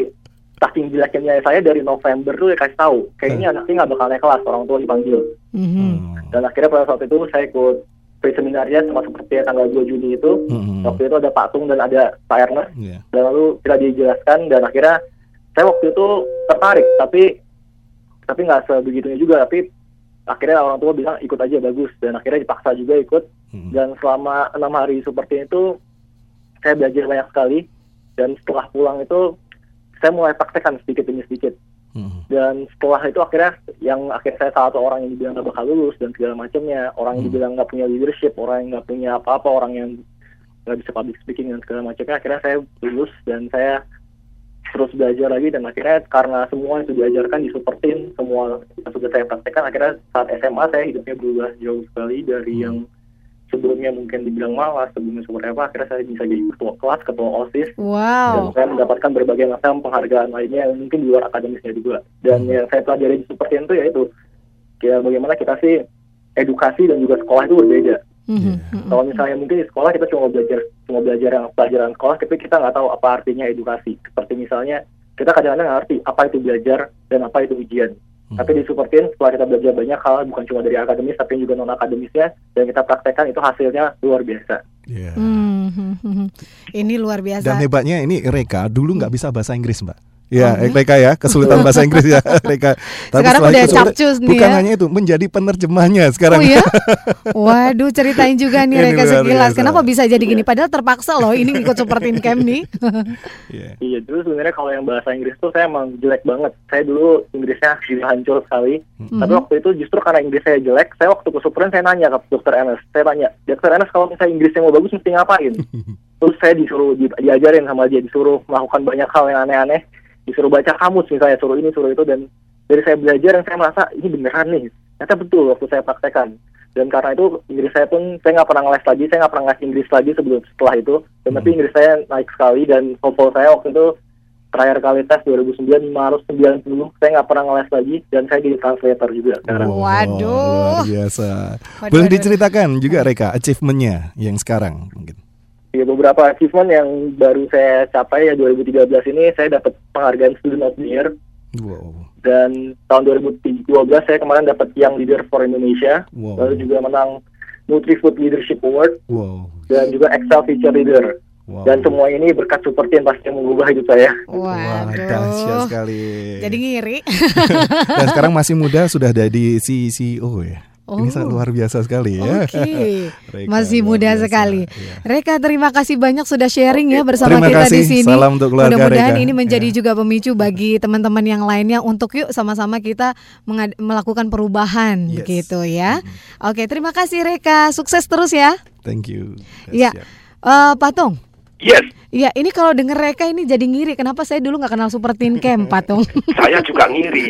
saking jeleknya saya dari November tuh dikasih tahu kayaknya anaknya nggak bakal naik kelas orang tua dipanggil. Dan akhirnya pada saat itu saya ikut pre-seminarnya sama seperti tanggal 2 Juni itu. Waktu itu ada Pak Tung dan ada Pak Ernest. Iya. Dan lalu kita dijelaskan dan akhirnya saya waktu itu tertarik tapi tapi nggak sebegitunya juga. Tapi akhirnya orang tua bilang ikut aja bagus. Dan akhirnya dipaksa juga ikut. Dan selama enam hari seperti itu saya belajar banyak sekali. Dan setelah pulang itu saya mulai praktekkan sedikit demi sedikit. Dan setelah itu akhirnya yang akhirnya saya salah satu orang yang dibilang nggak bakal lulus dan segala macamnya. Orang yang dibilang nggak punya leadership orang yang nggak punya apa-apa orang yang nggak bisa public speaking dan segala macamnya. Akhirnya saya lulus dan saya terus belajar lagi dan akhirnya karena semua itu diajarkan di super team semua yang sudah saya praktekkan akhirnya saat SMA saya hidupnya berubah jauh sekali dari yang sebelumnya mungkin dibilang malas sebelumnya seperti apa akhirnya saya bisa jadi ketua kelas ketua osis. Dan Wow. saya mendapatkan berbagai macam penghargaan lainnya yang mungkin di luar akademisnya juga. Dan yang saya pelajari di super itu yaitu ya bagaimana kita sih edukasi dan juga sekolah itu berbeda. Kalau misalnya mungkin di sekolah kita cuma belajar cuma belajar yang pelajaran sekolah tapi kita nggak tahu apa artinya edukasi. Seperti misalnya kita kadang-kadang nggak ngerti apa itu belajar dan apa itu ujian tapi di Supertin setelah kita belajar banyak hal bukan cuma dari akademis tapi juga non akademisnya dan kita praktekkan itu hasilnya luar biasa Hmm, hmm, hmm, hmm. Ini luar biasa. Dan hebatnya ini Reka dulu nggak bisa bahasa Inggris mbak. Ya, Oh, ya? Reka ya, kesulitan bahasa Inggris ya, Reka. Sekarang setelah udah capcus nih Bukan ya. hanya itu, menjadi penerjemahnya sekarang. Oh ya? Waduh, ceritain juga nih Reka sekilas. Kenapa bisa jadi gini? Padahal terpaksa loh ini ikut Super Teen Camp nih. Iya, dulu sebenarnya kalau yang bahasa Inggris tuh saya emang jelek banget. Saya dulu Inggrisnya sudah hancur sekali. Mhm. Tapi waktu itu justru karena Inggris saya jelek, saya waktu ke Supren saya nanya ke dokter Enes. Saya tanya, dokter Enes kalau misalnya Inggrisnya mau bagus mesti ngapain? Terus saya disuruh di- diajarin sama dia, disuruh melakukan banyak hal yang aneh-aneh, disuruh baca kamus misalnya, suruh ini, suruh itu, dan dari saya belajar dan saya merasa ini beneran nih. Ternyata betul waktu saya praktekkan. Dan karena itu Inggris saya pun saya nggak pernah ngeles lagi, saya nggak pernah ngasih Inggris lagi sebelum setelah itu. Dan tapi Inggris saya naik sekali dan TOEFL saya waktu itu terakhir kali tes 2009 590 saya nggak pernah ngeles lagi dan saya jadi translator juga sekarang. Waduh. Luar biasa. Waduh, Boleh waduh, diceritakan juga Reka achievementnya yang sekarang mungkin. Ya beberapa achievement yang baru saya capai ya 2013 ini saya dapat penghargaan Student of the Year Wow. dan tahun 2012 saya kemarin dapat Young Leader for Indonesia Wow. lalu juga menang NutriFood Leadership Award Wow. dan juga Excel Future Leader dan semua ini berkat seperti yang pasti mengubah hidup saya. Wah, dahsyat sekali. Jadi ngiri. Dan sekarang masih muda sudah ada di CEO ya. Ini sangat luar biasa sekali ya. Oke, Reka, masih muda biasa. sekali. Reka, terima kasih banyak sudah sharing ya bersama Terima kita di kasih. sini. Salam untuk keluarga Mudah-mudahan Reka. ini menjadi juga pemicu bagi teman-teman yang lainnya untuk yuk sama-sama kita mengad- melakukan perubahan Yes. gitu ya. Oke, terima kasih Reka. Sukses terus ya. Thank you. Iya. Eh, Patung. Yes. Iya, ini kalau denger Reka ini jadi ngiri. Kenapa saya dulu nggak kenal Super Tin Camp, Patung? Saya juga ngiri.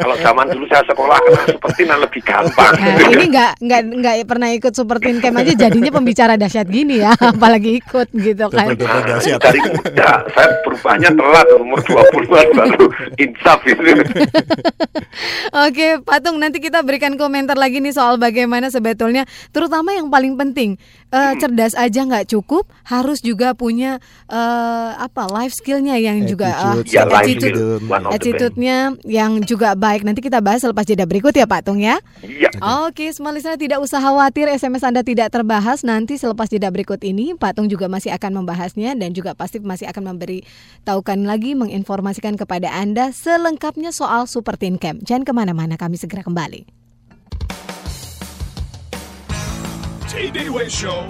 Kalau zaman dulu saya sekolah kenal seperti nah lebih gampang. Nah, ini nggak nggak nggak pernah ikut Super Tin Camp aja jadinya pembicara dahsyat gini ya, apalagi ikut gitu kan. Nah, dari muda, saya perubahannya telat umur 20-an baru insaf itu. Oke, Patung nanti kita berikan komentar lagi nih soal bagaimana sebetulnya, terutama yang paling penting, eh, cerdas aja nggak cukup, harus juga punya eh, apa life skillnya yang juga Attitude, ya, attitude, attitude-nya yang juga baik. Nanti kita bahas selepas jeda berikut ya, Patung ya. Iya. Oke, semua listener tidak usah khawatir SMS Anda tidak terbahas nanti selepas jeda berikut ini Patung juga masih akan membahasnya dan juga pasti masih akan memberi tahukan lagi menginformasikan kepada Anda selengkapnya soal Super Teen Camp. Jangan ke mana-mana, kami segera kembali. TDW Show.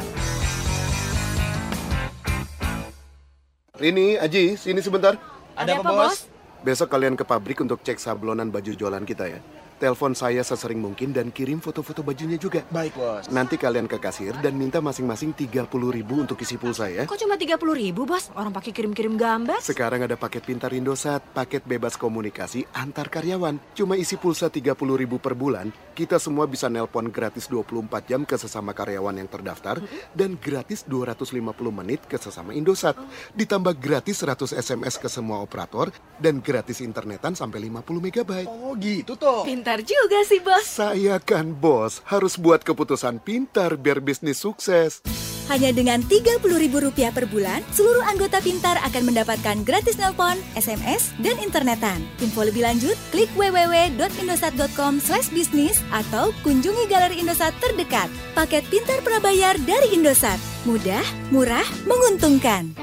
Rini, Aji, sini sebentar. Ada apa, Bos? Besok kalian ke pabrik untuk cek sablonan baju jualan kita ya. Telepon saya sesering mungkin dan kirim foto-foto bajunya juga. Baik, Bos. Nanti kalian ke kasir dan minta masing-masing 30 ribu untuk isi pulsa ya. Kok cuma 30 ribu, Bos? Orang pakai kirim-kirim gambar. Sekarang ada paket pintar Indosat, paket bebas komunikasi antar karyawan. Cuma isi pulsa 30 ribu per bulan, kita semua bisa nelpon gratis 24 jam ke sesama karyawan yang terdaftar dan gratis 250 menit ke sesama Indosat. Ditambah gratis 100 SMS ke semua operator dan gratis internetan sampai 50 megabyte. Oh, gitu toh. Pintar juga sih, Bos. Saya kan bos, harus buat keputusan pintar biar bisnis sukses. Hanya dengan Rp30.000 per bulan, seluruh anggota Pintar akan mendapatkan gratis nelpon, SMS, dan internetan. Info lebih lanjut, klik www.indosat.com bisnis atau kunjungi galeri Indosat terdekat. Paket Pintar Prabayar dari Indosat. Mudah, murah, menguntungkan.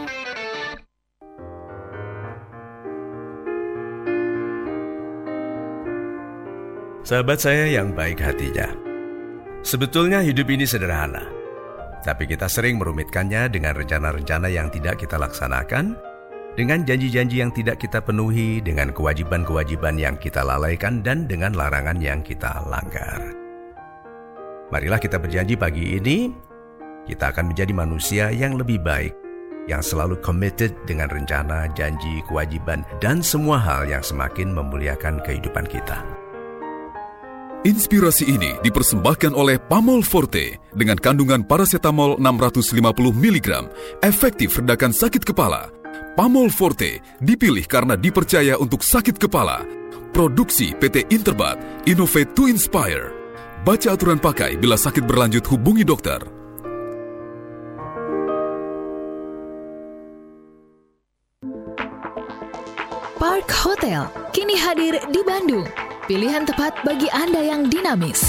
Sahabat saya yang baik hatinya. Sebetulnya hidup ini sederhana. Tapi kita sering merumitkannya dengan rencana-rencana yang tidak kita laksanakan, dengan janji-janji yang tidak kita penuhi, dengan kewajiban-kewajiban yang kita lalaikan, dan dengan larangan yang kita langgar. Marilah kita berjanji pagi ini, kita akan menjadi manusia yang lebih baik, yang selalu committed dengan rencana, janji, kewajiban, dan semua hal yang semakin memuliakan kehidupan kita. Inspirasi ini dipersembahkan oleh Pamol Forte dengan kandungan paracetamol 650 mg, efektif redakan sakit kepala. Pamol Forte dipilih karena dipercaya untuk sakit kepala. Produksi PT Interbat, Innovate to Inspire. Baca aturan pakai bila sakit berlanjut hubungi dokter. Park Hotel kini hadir di Bandung. Pilihan tepat bagi Anda yang dinamis.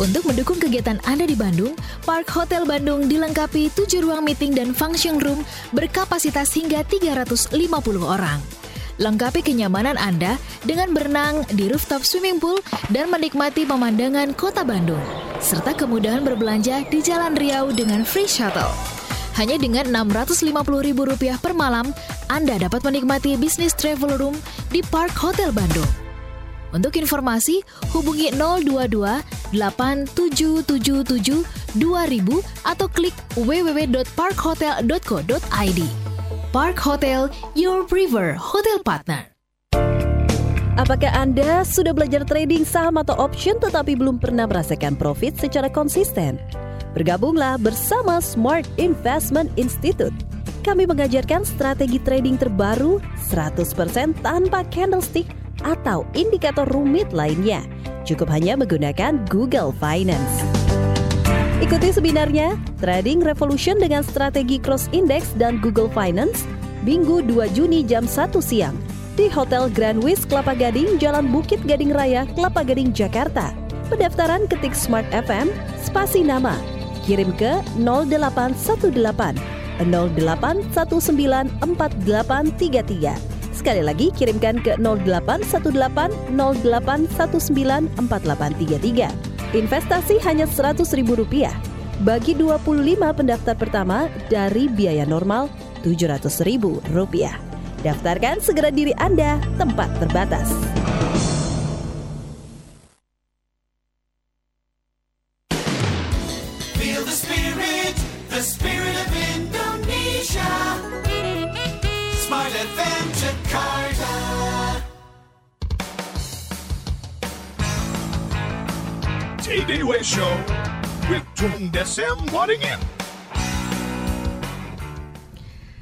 Untuk mendukung kegiatan Anda di Bandung, Park Hotel Bandung dilengkapi 7 ruang meeting dan function room berkapasitas hingga 350 orang. Lengkapi kenyamanan Anda dengan berenang di rooftop swimming pool dan menikmati pemandangan kota Bandung, serta kemudahan berbelanja di Jalan Riau dengan free shuttle. Hanya dengan Rp650.000 per malam, Anda dapat menikmati bisnis travel room di Park Hotel Bandung. Untuk informasi, hubungi 022 8777 2000 atau klik www.parkhotel.co.id. Park Hotel, your preferred hotel partner. Apakah Anda sudah belajar trading saham atau option tetapi belum pernah merasakan profit secara konsisten? Bergabunglah bersama Smart Investment Institute. Kami mengajarkan strategi trading terbaru 100% tanpa candlestick atau indikator rumit lainnya. Cukup hanya menggunakan Google Finance. Ikuti seminarnya Trading Revolution dengan strategi cross index dan Google Finance Minggu 2 Juni jam 1 siang di Hotel Grand Wis Kelapa Gading, Jalan Bukit Gading Raya, Kelapa Gading, Jakarta. Pendaftaran ketik Smart FM, spasi nama, kirim ke 0818 08194833. Sekali lagi kirimkan ke 0818 0819 4833. Investasi hanya Rp100.000 bagi 25 pendaftar pertama dari biaya normal Rp700.000. Daftarkan segera diri Anda, tempat terbatas. Desem Waddingin.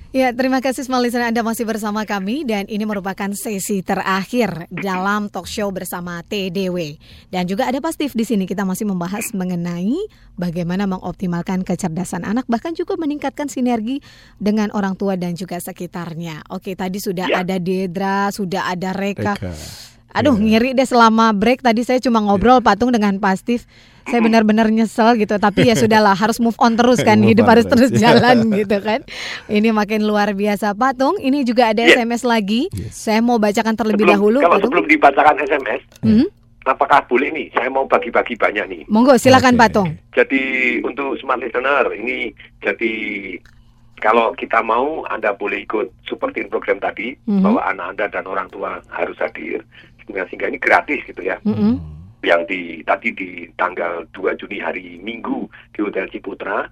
Ya, terima kasih semua listener Anda masih bersama kami dan ini merupakan sesi terakhir dalam talk show bersama TDW. Dan juga ada Pak Steve di sini kita masih membahas mengenai bagaimana mengoptimalkan kecerdasan anak bahkan juga meningkatkan sinergi dengan orang tua dan juga sekitarnya. Oke, tadi sudah Ya. ada Dedra, sudah ada Reka. Reka. Aduh, ngiri deh selama break tadi saya cuma ngobrol patung dengan Pak Steve. Saya benar-benar nyesel gitu, tapi ya sudahlah harus move on terus kan, hidup harus terus. terus jalan gitu kan. Ini makin luar biasa Patung. Ini juga ada Yes. SMS lagi. Saya mau bacakan terlebih Sebelum- dahulu Kalau Patung. sebelum dibacakan SMS, Hmm? apakah boleh nih? Saya mau bagi-bagi banyak nih. Monggo silakan Patung. Jadi untuk smart listener ini jadi kalau kita mau Anda boleh ikut seperti program tadi Mhm. bahwa anak Anda dan orang tua harus hadir sehingga, sehingga ini gratis gitu ya. Mm-mm. Yang di tadi di tanggal 2 Juni hari Minggu di Hotel Ciputra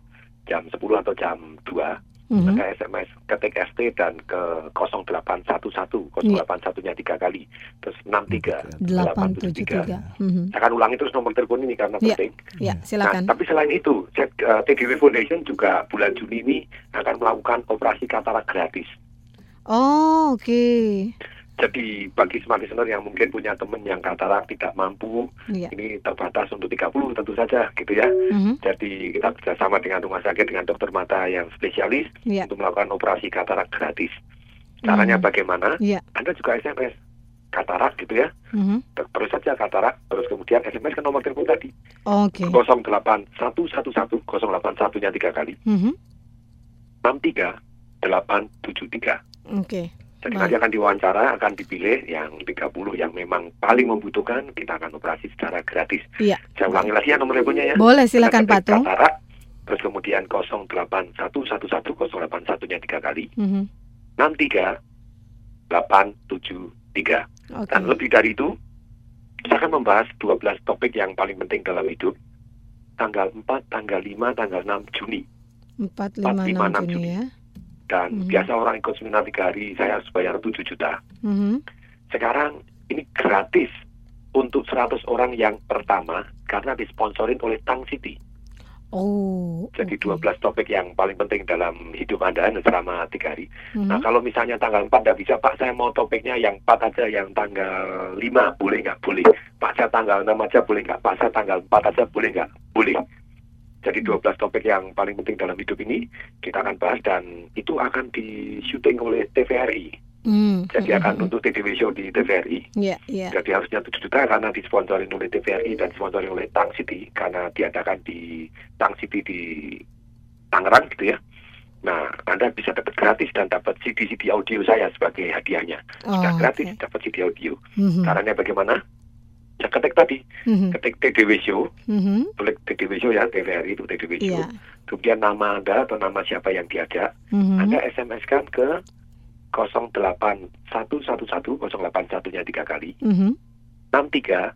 jam 10 atau jam 2 Mhm. maka SMS ketik ST dan ke 0811 Iya. 081 nya tiga kali terus 63 873. Mhm. saya akan ulangi terus nomor telepon ini karena Ya, penting ya silakan. Nah, tapi selain itu, TDW Foundation juga bulan Juni ini akan melakukan operasi katarak gratis. Oh, oke. Jadi bagi smart listener yang mungkin punya teman yang katarak tidak mampu, Iya. ini terbatas untuk 30 tentu saja gitu ya. Mhm. Jadi kita bekerjasama dengan rumah sakit dengan dokter mata yang spesialis Iya. untuk melakukan operasi katarak gratis. Caranya Mhm. bagaimana? Iya. Anda juga SMS katarak gitu ya. Mhm. Ter- Terus saja katarak, terus kemudian SMS ke nomor telepon tadi Oke. 08111 081 nya tiga kali Mhm. 63873. Oke. Jadi Baik. nanti akan diwawancara, akan dipilih yang 30 yang memang paling membutuhkan, kita akan operasi secara gratis. Iya. Saya ulangi lagi ya nomor teleponnya ya. Boleh, silakan, ketik Patung. Katarak, terus kemudian 08111 081 nya tiga kali, Mhm. 63873. Oke. Dan lebih dari itu, saya akan membahas 12 topik yang paling penting dalam hidup. Tanggal 4, tanggal 5, tanggal 6 Juni. 4 5 lima, 6 enam Juni ya. Dan Mhm. biasa orang ikut seminar 3 hari, saya harus bayar 7 juta. Mhm. Sekarang ini gratis untuk 100 orang yang pertama karena disponsorin oleh Tang City. Oh. Jadi 12 topik yang paling penting dalam hidup Anda selama 3 hari. Mhm. Nah kalau misalnya tanggal 4 tidak bisa, Pak saya mau topiknya yang 4 aja, yang tanggal 5 boleh nggak? Boleh. Pak saya tanggal 6 aja boleh nggak? Pak saya tanggal 4 aja boleh nggak? Boleh. Jadi 12 topik yang paling penting dalam hidup ini kita akan bahas dan itu akan di syuting oleh TVRI. Hmm. Jadi akan untuk TDW Show di TVRI. Iya, iya. Jadi harusnya 7 juta karena disponsorin oleh TVRI dan disponsorin oleh Tang City karena diadakan di Tang City di Tangerang gitu ya. Nah, Anda bisa dapat gratis dan dapat CD-CD audio saya sebagai hadiahnya. Sudah Oh, gratis dapat CD audio. Mhm. Caranya bagaimana? ya ketik tadi, mm-hmm. ketik TDW Show, mm-hmm. tulis TDW Show ya, TVRI itu TDW Show. Yeah. Kemudian nama Anda atau nama siapa yang diajak, mm-hmm. Anda SMS-kan ke 08111 081 nya tiga kali, mm-hmm. 63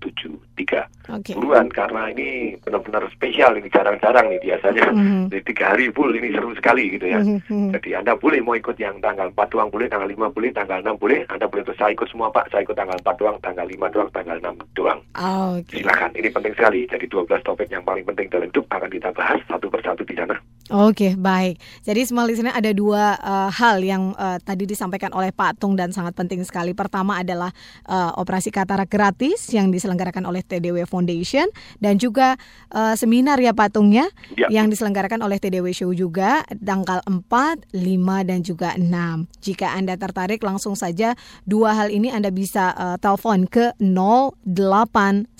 73 okay. buruan karena ini benar-benar spesial ini jarang-jarang nih biasanya. Mm -hmm. tiga hari full ini seru sekali gitu ya. Mm -hmm. jadi anda boleh mau ikut yang tanggal empat doang boleh tanggal 5 boleh tanggal 6 boleh. Anda boleh terus saya ikut semua pak. Saya ikut tanggal 4 doang tanggal 5 doang tanggal enam doang. Ah, oh, okay. silakan ini penting sekali. Jadi 12 topik yang paling penting dalam hidup akan kita bahas satu persatu di sana. Oke okay, baik. Jadi semua di sini ada dua uh, hal yang uh, tadi disampaikan oleh Pak Tung dan sangat penting sekali. Pertama adalah uh, operasi katarak gratis yang di diselenggarakan oleh TDW Foundation dan juga eh, seminar ya Pak Tung ya Ya. yang diselenggarakan oleh TDW Show juga tanggal 4, 5 dan juga 6. Jika Anda tertarik langsung saja dua hal ini Anda bisa eh, telepon ke 08111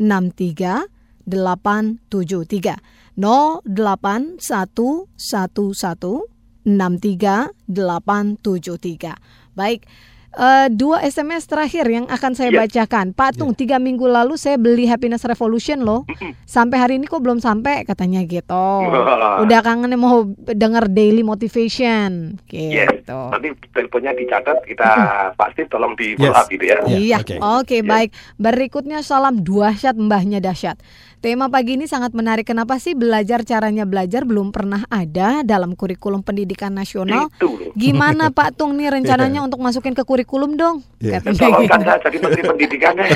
63 873 08111 63873. Baik. Eh, dua SMS terakhir yang akan saya Iya. bacakan. Pak Tung, tiga minggu lalu saya beli Happiness Revolution loh. Sampai hari ini kok belum sampai katanya gitu. Wah. Udah kangen mau denger daily motivation. Yes. Gitu. Nanti teleponnya dicatat kita pasti tolong di follow Yes. up gitu ya. Iya, oke baik. Berikutnya salam dahsyat mbahnya dahsyat. Tema pagi ini sangat menarik. Kenapa sih belajar caranya belajar belum pernah ada dalam kurikulum pendidikan nasional? Gimana Pak Tung nih rencananya untuk masukin ke kurikulum dong? Ya, Katanya Calonkan gitu. saya jadi menteri pendidikannya.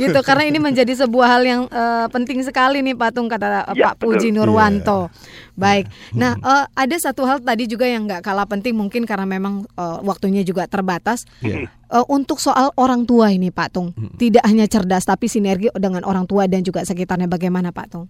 gitu karena ini menjadi sebuah hal yang eh, penting sekali nih Pak Tung kata Ya, Pak Puji betul. Nurwanto. Baik. Nah, eh, ada satu hal tadi juga yang nggak kalah penting mungkin karena memang eh, waktunya juga terbatas. Iya. Eh, untuk soal orang tua ini Pak Tung, tidak hanya cerdas tapi sinergi dengan orang tua dan juga sekitarnya. Bagaimana Pak Tung?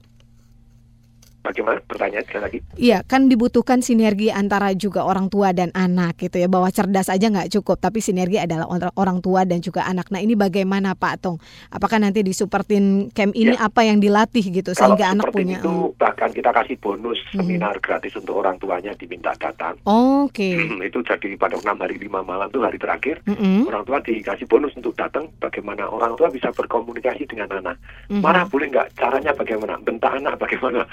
Bagaimana pertanyaan sekali lagi? Iya, kan dibutuhkan sinergi antara juga orang tua dan anak gitu ya. Bahwa cerdas aja nggak cukup, tapi sinergi adalah orang- orang tua dan juga anak. Nah, ini bagaimana Pak Tung? Apakah nanti di Supertin Camp ini apa yang dilatih gitu Kalau sehingga anak punya itu bahkan kita kasih bonus Mhm. seminar gratis untuk orang tuanya diminta datang. Oke. itu jadi pada enam hari lima malam itu hari terakhir Mm-mm. orang tua dikasih bonus untuk datang bagaimana orang tua bisa berkomunikasi dengan anak Mhm. marah boleh nggak caranya bagaimana bentak anak bagaimana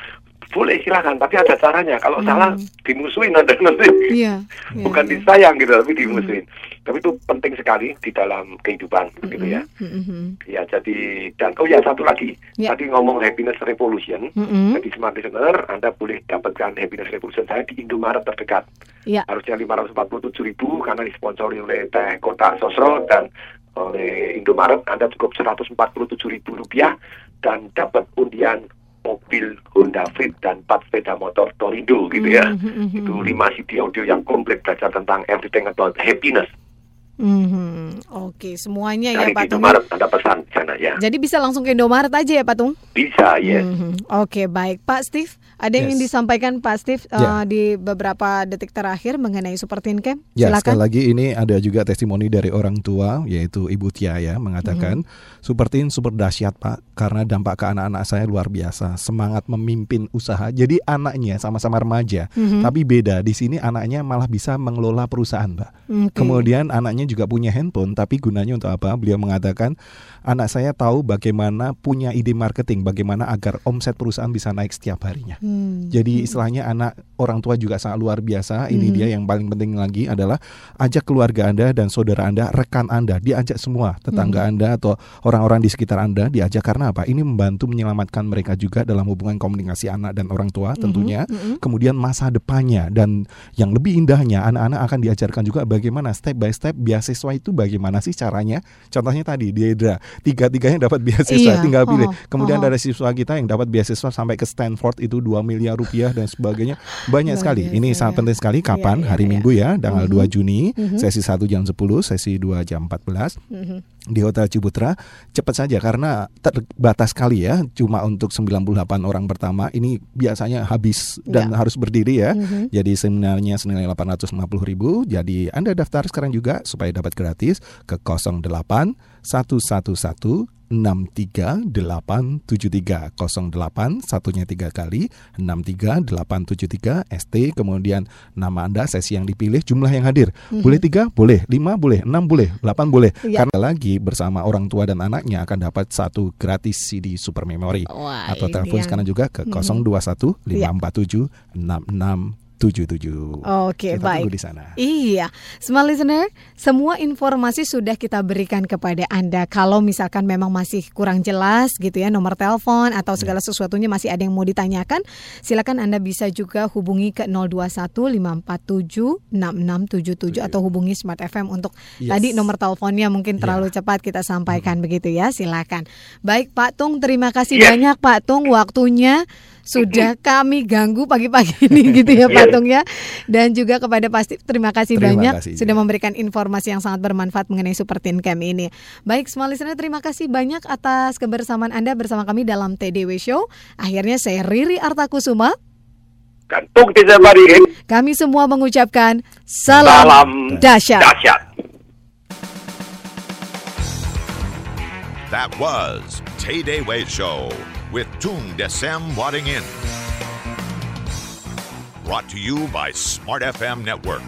boleh silakan tapi ada caranya kalau Mhm. salah dimusuhin ada nanti Iya. bukan disayang gitu tapi dimusuhin tapi itu penting sekali di dalam kehidupan gitu ya Mhm. ya jadi dan oh ya satu lagi Ya. tadi ngomong happiness revolution Mhm. jadi smart listener anda boleh dapatkan happiness revolution saya di Indomaret terdekat Iya. harusnya 547 ribu karena disponsori oleh Teh Kota Sosro dan oleh Indomaret Anda cukup 147 ribu rupiah dan dapat undian mobil Honda Fit dan 4 sepeda motor Torindo gitu ya Mhm. itu 5 CD audio yang komplit belajar tentang everything about happiness Mhm. Oke, semuanya ya dari Pak Tung. Indomaret Anda pesan di sana ya Jadi bisa langsung ke Indomaret aja ya Pak Tung? bisa yes Mhm. Oke baik Pak Steve, ada yang Yes. ingin disampaikan Pak Steve eh, Ya. di beberapa detik terakhir mengenai Supertin Camp? Ya, sekali Silakan. lagi ini ada juga testimoni dari orang tua yaitu Ibu Tia ya mengatakan Supertin super dahsyat Pak karena dampak ke anak-anak saya luar biasa, semangat memimpin usaha. Jadi anaknya sama-sama remaja, Mhm. tapi beda di sini anaknya malah bisa mengelola perusahaan, Pak. Oke. Kemudian anaknya juga punya handphone, tapi gunanya untuk apa? Beliau mengatakan anak saya tahu bagaimana punya ide marketing, bagaimana agar omset perusahaan bisa naik setiap harinya. Hmm. Jadi istilahnya anak orang tua juga sangat luar biasa. Ini Mhm. dia yang paling penting lagi adalah ajak keluarga Anda dan saudara Anda, rekan Anda, diajak semua tetangga Mhm. Anda atau orang-orang di sekitar Anda diajak karena apa? Ini membantu menyelamatkan mereka juga dalam hubungan komunikasi anak dan orang tua tentunya. mhm. Kemudian masa depannya dan yang lebih indahnya anak-anak akan diajarkan juga bagaimana step by step beasiswa itu bagaimana sih caranya. Contohnya tadi Diedra, tiga-tiganya dapat beasiswa, Iya, tinggal pilih. oh, Kemudian oh. ada siswa kita yang dapat beasiswa sampai ke Stanford itu 2 miliar rupiah dan sebagainya. Banyak sekali. biasa, Ini sangat ya. penting sekali kapan? Iya, iya, Hari iya. Minggu ya, tanggal Mhm. 2 Juni, Mhm. sesi 1 jam 10, sesi 2 jam 14 Mhm. Di Hotel Ciputra cepat saja karena terbatas sekali ya cuma untuk 98 orang pertama ini biasanya habis dan Ya. harus berdiri ya Mhm. jadi seminarnya senilai 850 ribu jadi anda daftar sekarang juga supaya dapat gratis ke 08 111 63873 08 satunya tiga kali 63873 ST kemudian nama anda sesi yang dipilih jumlah yang hadir Mhm. boleh tiga boleh lima boleh enam boleh delapan boleh Iya. karena lagi bersama orang tua dan anaknya akan dapat satu gratis CD super memory Wah, atau telepon yang- sekarang juga ke Mhm. 021 Iya. 547 6677 Oke, Kita baik. tunggu di sana. Iya, smart listener, semua informasi sudah kita berikan kepada Anda. Kalau misalkan memang masih kurang jelas gitu ya nomor telepon atau segala Ya. sesuatunya masih ada yang mau ditanyakan, silakan Anda bisa juga hubungi ke 021 547 6677 atau hubungi Smart FM untuk Yes. tadi nomor teleponnya mungkin Ya. terlalu cepat kita sampaikan begitu ya. Silakan. Baik Pak Tung, terima kasih Yes. banyak Pak Tung waktunya sudah kami ganggu pagi-pagi ini gitu ya Pak Tung ya. Dan juga kepada pasti terima kasih Terima banyak kasih sudah memberikan informasi yang sangat bermanfaat mengenai Super Teen Camp ini. Baik, semua listener terima kasih banyak atas kebersamaan Anda bersama kami dalam TDW Show. Akhirnya saya Riri Artakusuma. Gantung tidak bariin. Kami semua mengucapkan salam, Salam dahsyat. dahsyat. That was Tay Day Way Show with Toon Desem Wadding In. Brought to you by Smart FM Network.